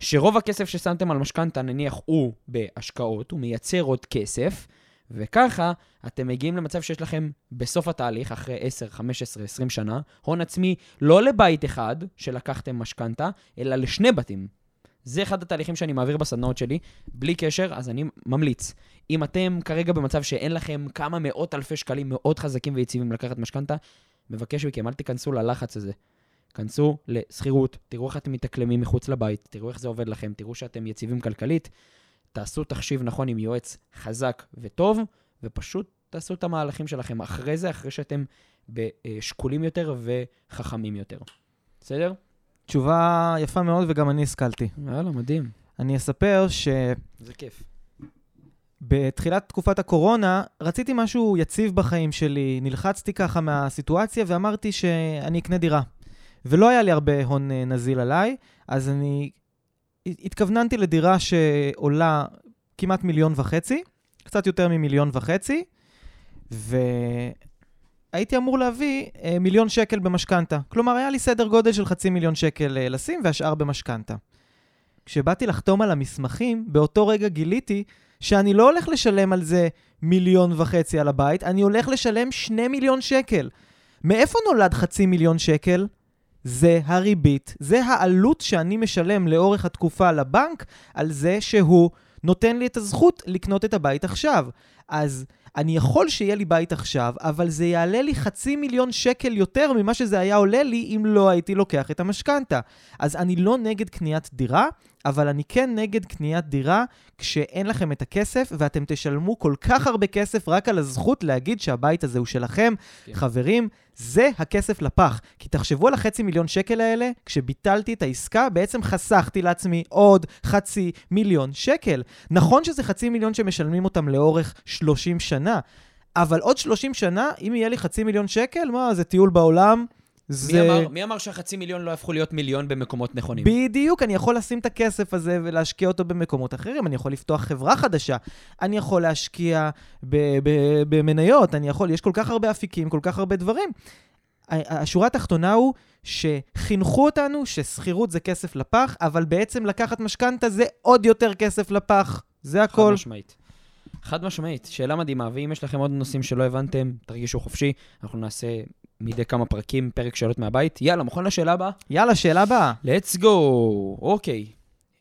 שרוב הכסף ששמתם על משכנתה, נניח הוא בהשקעות, הוא מייצר עוד כסף, וככה אתם מגיעים למצב שיש לכם בסוף התהליך, אחרי 10, 15, 20 שנה, הון עצמי לא לבית אחד שלקחתם משכנתה, אלא לשני בתים. זה אחד התהליכים שאני מעביר בסדנאות שלי, בלי קשר, אז אני ממליץ. אם אתם כרגע במצב שאין לכם כמה מאות אלפי שקלים מאוד חזקים ויציבים לקחת משכנתה, מבקש מכם, אל תיכנסו ללחץ הזה. כנסו לשכירות, תראו איך אתם מתאקלמים מחוץ לבית, תראו איך זה עובד לכם, תראו שאתם יציבים כלכלית, תעשו תחשיב נכון עם יועץ חזק וטוב, ופשוט תעשו את המהלכים שלכם אחרי זה, אחרי שאתם שקולים יותר וחכמים יותר. בסדר? תשובה יפה מאוד, וגם אני השכלתי. יאללה, מדהים. אני אספר ש... זה כיף. בתחילת תקופת הקורונה רציתי משהו יציב בחיים שלי, נלחצתי ככה מהסיטואציה ואמרתי שאני אקנה דירה. ולא היה לי הרבה הון אה, נזיל עליי, אז אני התכווננתי לדירה שעולה כמעט מיליון וחצי, קצת יותר ממיליון וחצי, והייתי אמור להביא אה, מיליון שקל במשכנתה. כלומר, היה לי סדר גודל של חצי מיליון שקל אה, לשים והשאר במשכנתה. כשבאתי לחתום על המסמכים, באותו רגע גיליתי שאני לא הולך לשלם על זה מיליון וחצי על הבית, אני הולך לשלם שני מיליון שקל. מאיפה נולד חצי מיליון שקל? זה הריבית, זה העלות שאני משלם לאורך התקופה לבנק על זה שהוא נותן לי את הזכות לקנות את הבית עכשיו. אז אני יכול שיהיה לי בית עכשיו, אבל זה יעלה לי חצי מיליון שקל יותר ממה שזה היה עולה לי אם לא הייתי לוקח את המשכנתה. אז אני לא נגד קניית דירה, אבל אני כן נגד קניית דירה כשאין לכם את הכסף ואתם תשלמו כל כך הרבה כסף רק על הזכות להגיד שהבית הזה הוא שלכם. כן. חברים, זה הכסף לפח. כי תחשבו על החצי מיליון שקל האלה, כשביטלתי את העסקה, בעצם חסכתי לעצמי עוד חצי מיליון שקל. נכון שזה חצי מיליון שמשלמים אותם לאורך 30 שנה, אבל עוד 30 שנה, אם יהיה לי חצי מיליון שקל, מה, זה טיול בעולם. זה... מי אמר, מי אמר שהחצי מיליון לא יהפכו להיות מיליון במקומות נכונים? בדיוק, אני יכול לשים את הכסף הזה ולהשקיע אותו במקומות אחרים, אני יכול לפתוח חברה חדשה, אני יכול להשקיע במניות, אני יכול, יש כל כך הרבה אפיקים, כל כך הרבה דברים. השורה התחתונה הוא שחינכו אותנו ששכירות זה כסף לפח, אבל בעצם לקחת משכנתה זה עוד יותר כסף לפח. זה הכל. חד משמעית. חד משמעית, שאלה מדהימה, ואם יש לכם עוד נושאים שלא הבנתם, תרגישו חופשי, אנחנו נעשה מדי כמה פרקים, פרק שאלות מהבית. יאללה, מוכן לשאלה הבאה? יאללה, שאלה הבאה. let's go. אוקיי.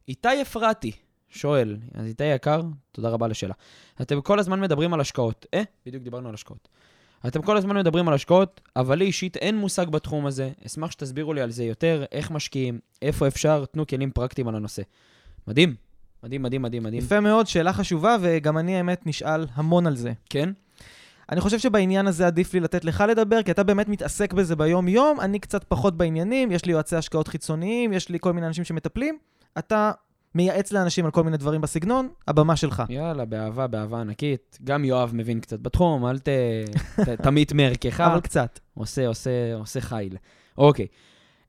איתי אפרתי שואל, אז איתי יקר, תודה רבה לשאלה. אתם כל הזמן מדברים על השקעות. אה, בדיוק דיברנו על השקעות. אתם כל הזמן מדברים על השקעות, אבל לי אישית אין מושג בתחום הזה. אשמח שתסבירו לי על זה יותר, איך משקיעים, איפה אפשר, תנו כלים פרקטיים על הנושא. מדהים. מדהים, מדהים, מדהים, מדהים. יפה מאוד, שאלה חשובה, וגם אני, האמת, נשאל המון על זה. כן? אני חושב שבעניין הזה עדיף לי לתת לך לדבר, כי אתה באמת מתעסק בזה ביום-יום, אני קצת פחות בעניינים, יש לי יועצי השקעות חיצוניים, יש לי כל מיני אנשים שמטפלים. אתה מייעץ לאנשים על כל מיני דברים בסגנון, הבמה שלך. יאללה, באהבה, באהבה ענקית. גם יואב מבין קצת בתחום, אל ת... תמית מערכך. אבל קצת. עושה, עושה, עושה חיל. אוקיי.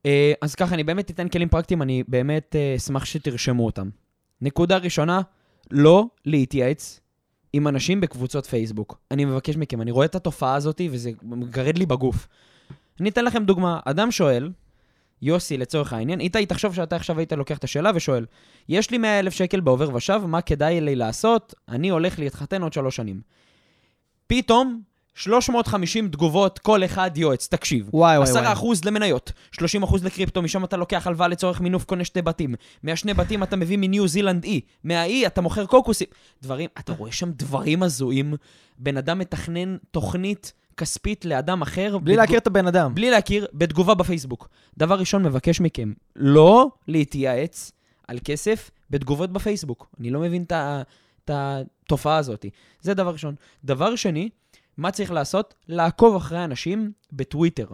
אה, אז ככה, אני באמת אתן כלים פרקטיים, אני באמת אה, אשמח שתרשמו אותם. נקודה ראשונה, לא להתייעץ עם אנשים בקבוצות פייסבוק. אני מבקש מכם, אני רואה את התופעה הזאת וזה מגרד לי בגוף. אני אתן לכם דוגמה. אדם שואל, יוסי לצורך העניין, איתי, תחשוב שאתה עכשיו היית לוקח את השאלה ושואל, יש לי 100 אלף שקל בעובר ושב, מה כדאי לי לעשות? אני הולך להתחתן עוד שלוש שנים. פתאום 350 תגובות, כל אחד יועץ, תקשיב. וואי וואי וואי. 10% למניות, 30% לקריפטו, משם אתה לוקח הלוואה לצורך מינוף, קונה שתי בתים. מהשני בתים אתה מביא מניו זילנד אי, מהאי אתה מוכר קוקוסים. דברים, אתה רואה שם דברים הזויים. בן אדם מתכנן תוכנית כספית לאדם אחר. בלי בתגו- להכיר את הבן אדם. בלי להכיר, בתגובה בפייסבוק. דבר ראשון, מבקש מכם לא להתייעץ על כסף בתגובות בפייסבוק. אני לא מבין את התופעה הזאת. זה דבר ראשון. דבר שני, מה צריך לעשות? לעקוב אחרי אנשים בטוויטר.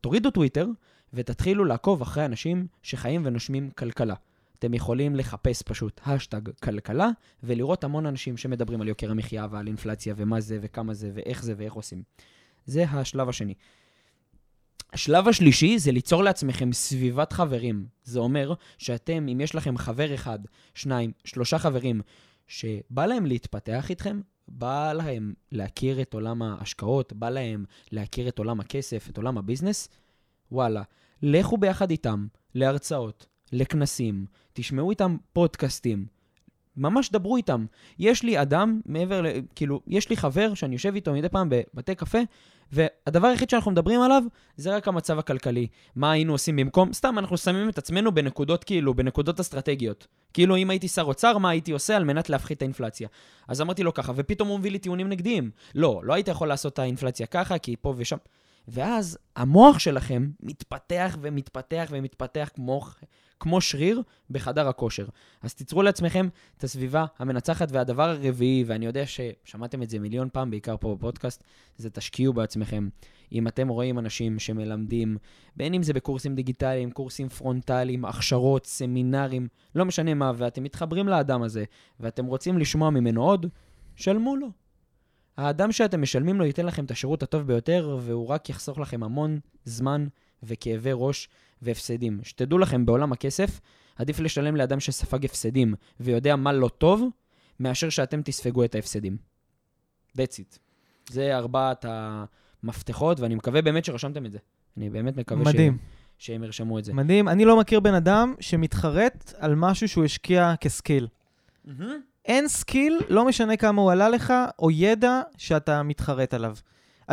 תורידו טוויטר ותתחילו לעקוב אחרי אנשים שחיים ונושמים כלכלה. אתם יכולים לחפש פשוט השטג כלכלה, ולראות המון אנשים שמדברים על יוקר המחיה ועל אינפלציה ומה זה וכמה זה ואיך זה ואיך עושים. זה השלב השני. השלב השלישי זה ליצור לעצמכם סביבת חברים. זה אומר שאתם, אם יש לכם חבר אחד, שניים, שלושה חברים, שבא להם להתפתח איתכם, בא להם להכיר את עולם ההשקעות, בא להם להכיר את עולם הכסף, את עולם הביזנס, וואלה, לכו ביחד איתם להרצאות, לכנסים, תשמעו איתם פודקאסטים, ממש דברו איתם. יש לי אדם, מעבר ל... כאילו, יש לי חבר שאני יושב איתו מדי פעם בבתי קפה, והדבר היחיד שאנחנו מדברים עליו זה רק המצב הכלכלי. מה היינו עושים במקום? סתם, אנחנו שמים את עצמנו בנקודות כאילו, בנקודות אסטרטגיות. כאילו, אם הייתי שר אוצר, מה הייתי עושה על מנת להפחית את האינפלציה? אז אמרתי לו ככה, ופתאום הוא מביא לי טיעונים נגדיים. לא, לא היית יכול לעשות את האינפלציה ככה, כי פה ושם. ואז המוח שלכם מתפתח ומתפתח ומתפתח כמו, כמו שריר בחדר הכושר. אז תיצרו לעצמכם את הסביבה המנצחת. והדבר הרביעי, ואני יודע ששמעתם את זה מיליון פעם, בעיקר פה בפודקאסט, זה תשקיעו בעצמכם. אם אתם רואים אנשים שמלמדים, בין אם זה בקורסים דיגיטליים, קורסים פרונטליים, הכשרות, סמינרים, לא משנה מה, ואתם מתחברים לאדם הזה, ואתם רוצים לשמוע ממנו עוד, שלמו לו. האדם שאתם משלמים לו ייתן לכם את השירות הטוב ביותר, והוא רק יחסוך לכם המון זמן וכאבי ראש והפסדים. שתדעו לכם, בעולם הכסף, עדיף לשלם לאדם שספג הפסדים ויודע מה לא טוב, מאשר שאתם תספגו את ההפסדים. That's it. זה ארבעת המפתחות, ואני מקווה באמת שרשמתם את זה. אני באמת מקווה מדהים. ש... שהם ירשמו את זה. מדהים. אני לא מכיר בן אדם שמתחרט על משהו שהוא השקיע כ skill. אין skill, לא משנה כמה הוא עלה לך, או ידע שאתה מתחרט עליו.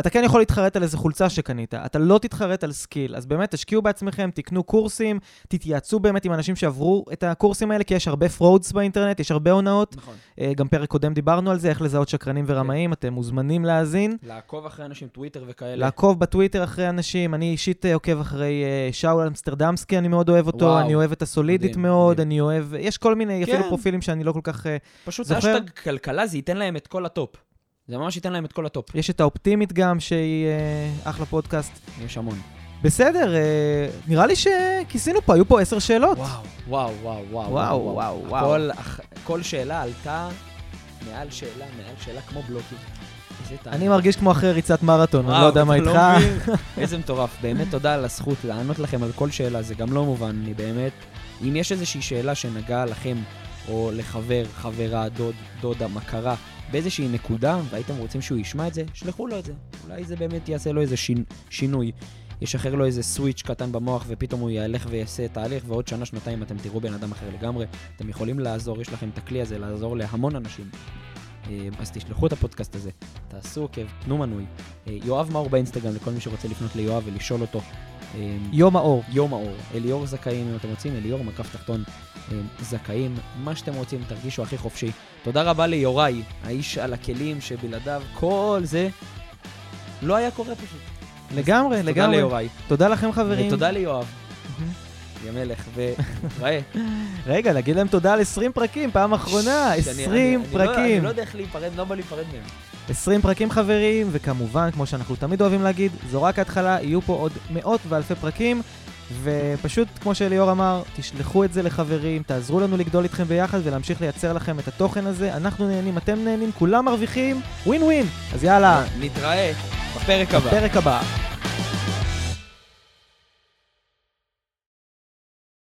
אתה כן יכול להתחרט על איזה חולצה שקנית, אתה לא תתחרט על skill. אז באמת, תשקיעו בעצמכם, תקנו קורסים, תתייעצו באמת עם אנשים שעברו את הקורסים האלה, כי יש הרבה frauds באינטרנט, יש הרבה הונאות. נכון. אה, גם פרק קודם דיברנו על זה, איך לזהות שקרנים ורמאים, אתם מוזמנים להאזין. לעקוב אחרי אנשים, טוויטר וכאלה. לעקוב בטוויטר אחרי אנשים, אני אישית אה, עוקב אחרי אה, שאול אמסטרדמסקי, אני מאוד אוהב אותו, וואו. אני אוהב את הסולידית מדהים, מאוד, מדהים. אני אוהב, יש כל מיני, כן. אפילו פרופילים שאני לא כל כך... פשוט זוכר? אשטג כלכלה, זה ייתן להם את כל הטופ. זה ממש ייתן להם את כל הטופ. יש את האופטימית גם, שהיא אה, אחלה פודקאסט. יש המון. בסדר, אה, נראה לי שכיסינו פה, היו פה עשר שאלות. וואו, וואו, וואו, וואו. וואו, וואו, וואו. כל, אח- כל שאלה עלתה מעל שאלה, מעל שאלה כמו בלוקים. אני מרגיש כמו אחרי ריצת מרתון, אני וואו, לא יודע מה אתה איתך. איזה מטורף. באמת תודה על הזכות לענות לכם על כל שאלה, זה גם לא מובן. אני באמת, אם יש איזושהי שאלה שנגעה לכם, או לחבר, חברה, דוד, דודה, מכרה, באיזושהי נקודה, והייתם רוצים שהוא ישמע את זה, שלחו לו את זה. אולי זה באמת יעשה לו איזה שין, שינוי. ישחרר לו איזה סוויץ' קטן במוח, ופתאום הוא ילך ויעשה תהליך, ועוד שנה, שנתיים אתם תראו בן אדם אחר לגמרי. אתם יכולים לעזור, יש לכם את הכלי הזה לעזור להמון אנשים. אה, אז תשלחו את הפודקאסט הזה, תעשו עוקב, תנו מנוי. אה, יואב מאור באינסטגרם לכל מי שרוצה לפנות ליואב ולשאול אותו. אה, יום האור. יום האור, אליאור זכאים אם אתם רוצים, אליאור מקף תחתון אה, זכאים, מה שאתם רוצים, תרגישו הכי חופשי. תודה רבה ליוראי, האיש על הכלים שבלעדיו כל זה לא היה קורה פשוט. לגמרי, תודה לגמרי. ליוראי, תודה לכם, חברים. ותודה ליואב. יא מלך, וראה. רגע, להגיד להם תודה על 20 פרקים, פעם אחרונה, 20 פרקים. אני לא יודע איך להיפרד, לא בא להיפרד מהם. 20 פרקים חברים, וכמובן, כמו שאנחנו תמיד אוהבים להגיד, זו רק ההתחלה, יהיו פה עוד מאות ואלפי פרקים, ופשוט, כמו שאליאור אמר, תשלחו את זה לחברים, תעזרו לנו לגדול איתכם ביחד ולהמשיך לייצר לכם את התוכן הזה. אנחנו נהנים, אתם נהנים, כולם מרוויחים, ווין ווין. אז יאללה, נתראה בפרק הבא. בפרק הבא.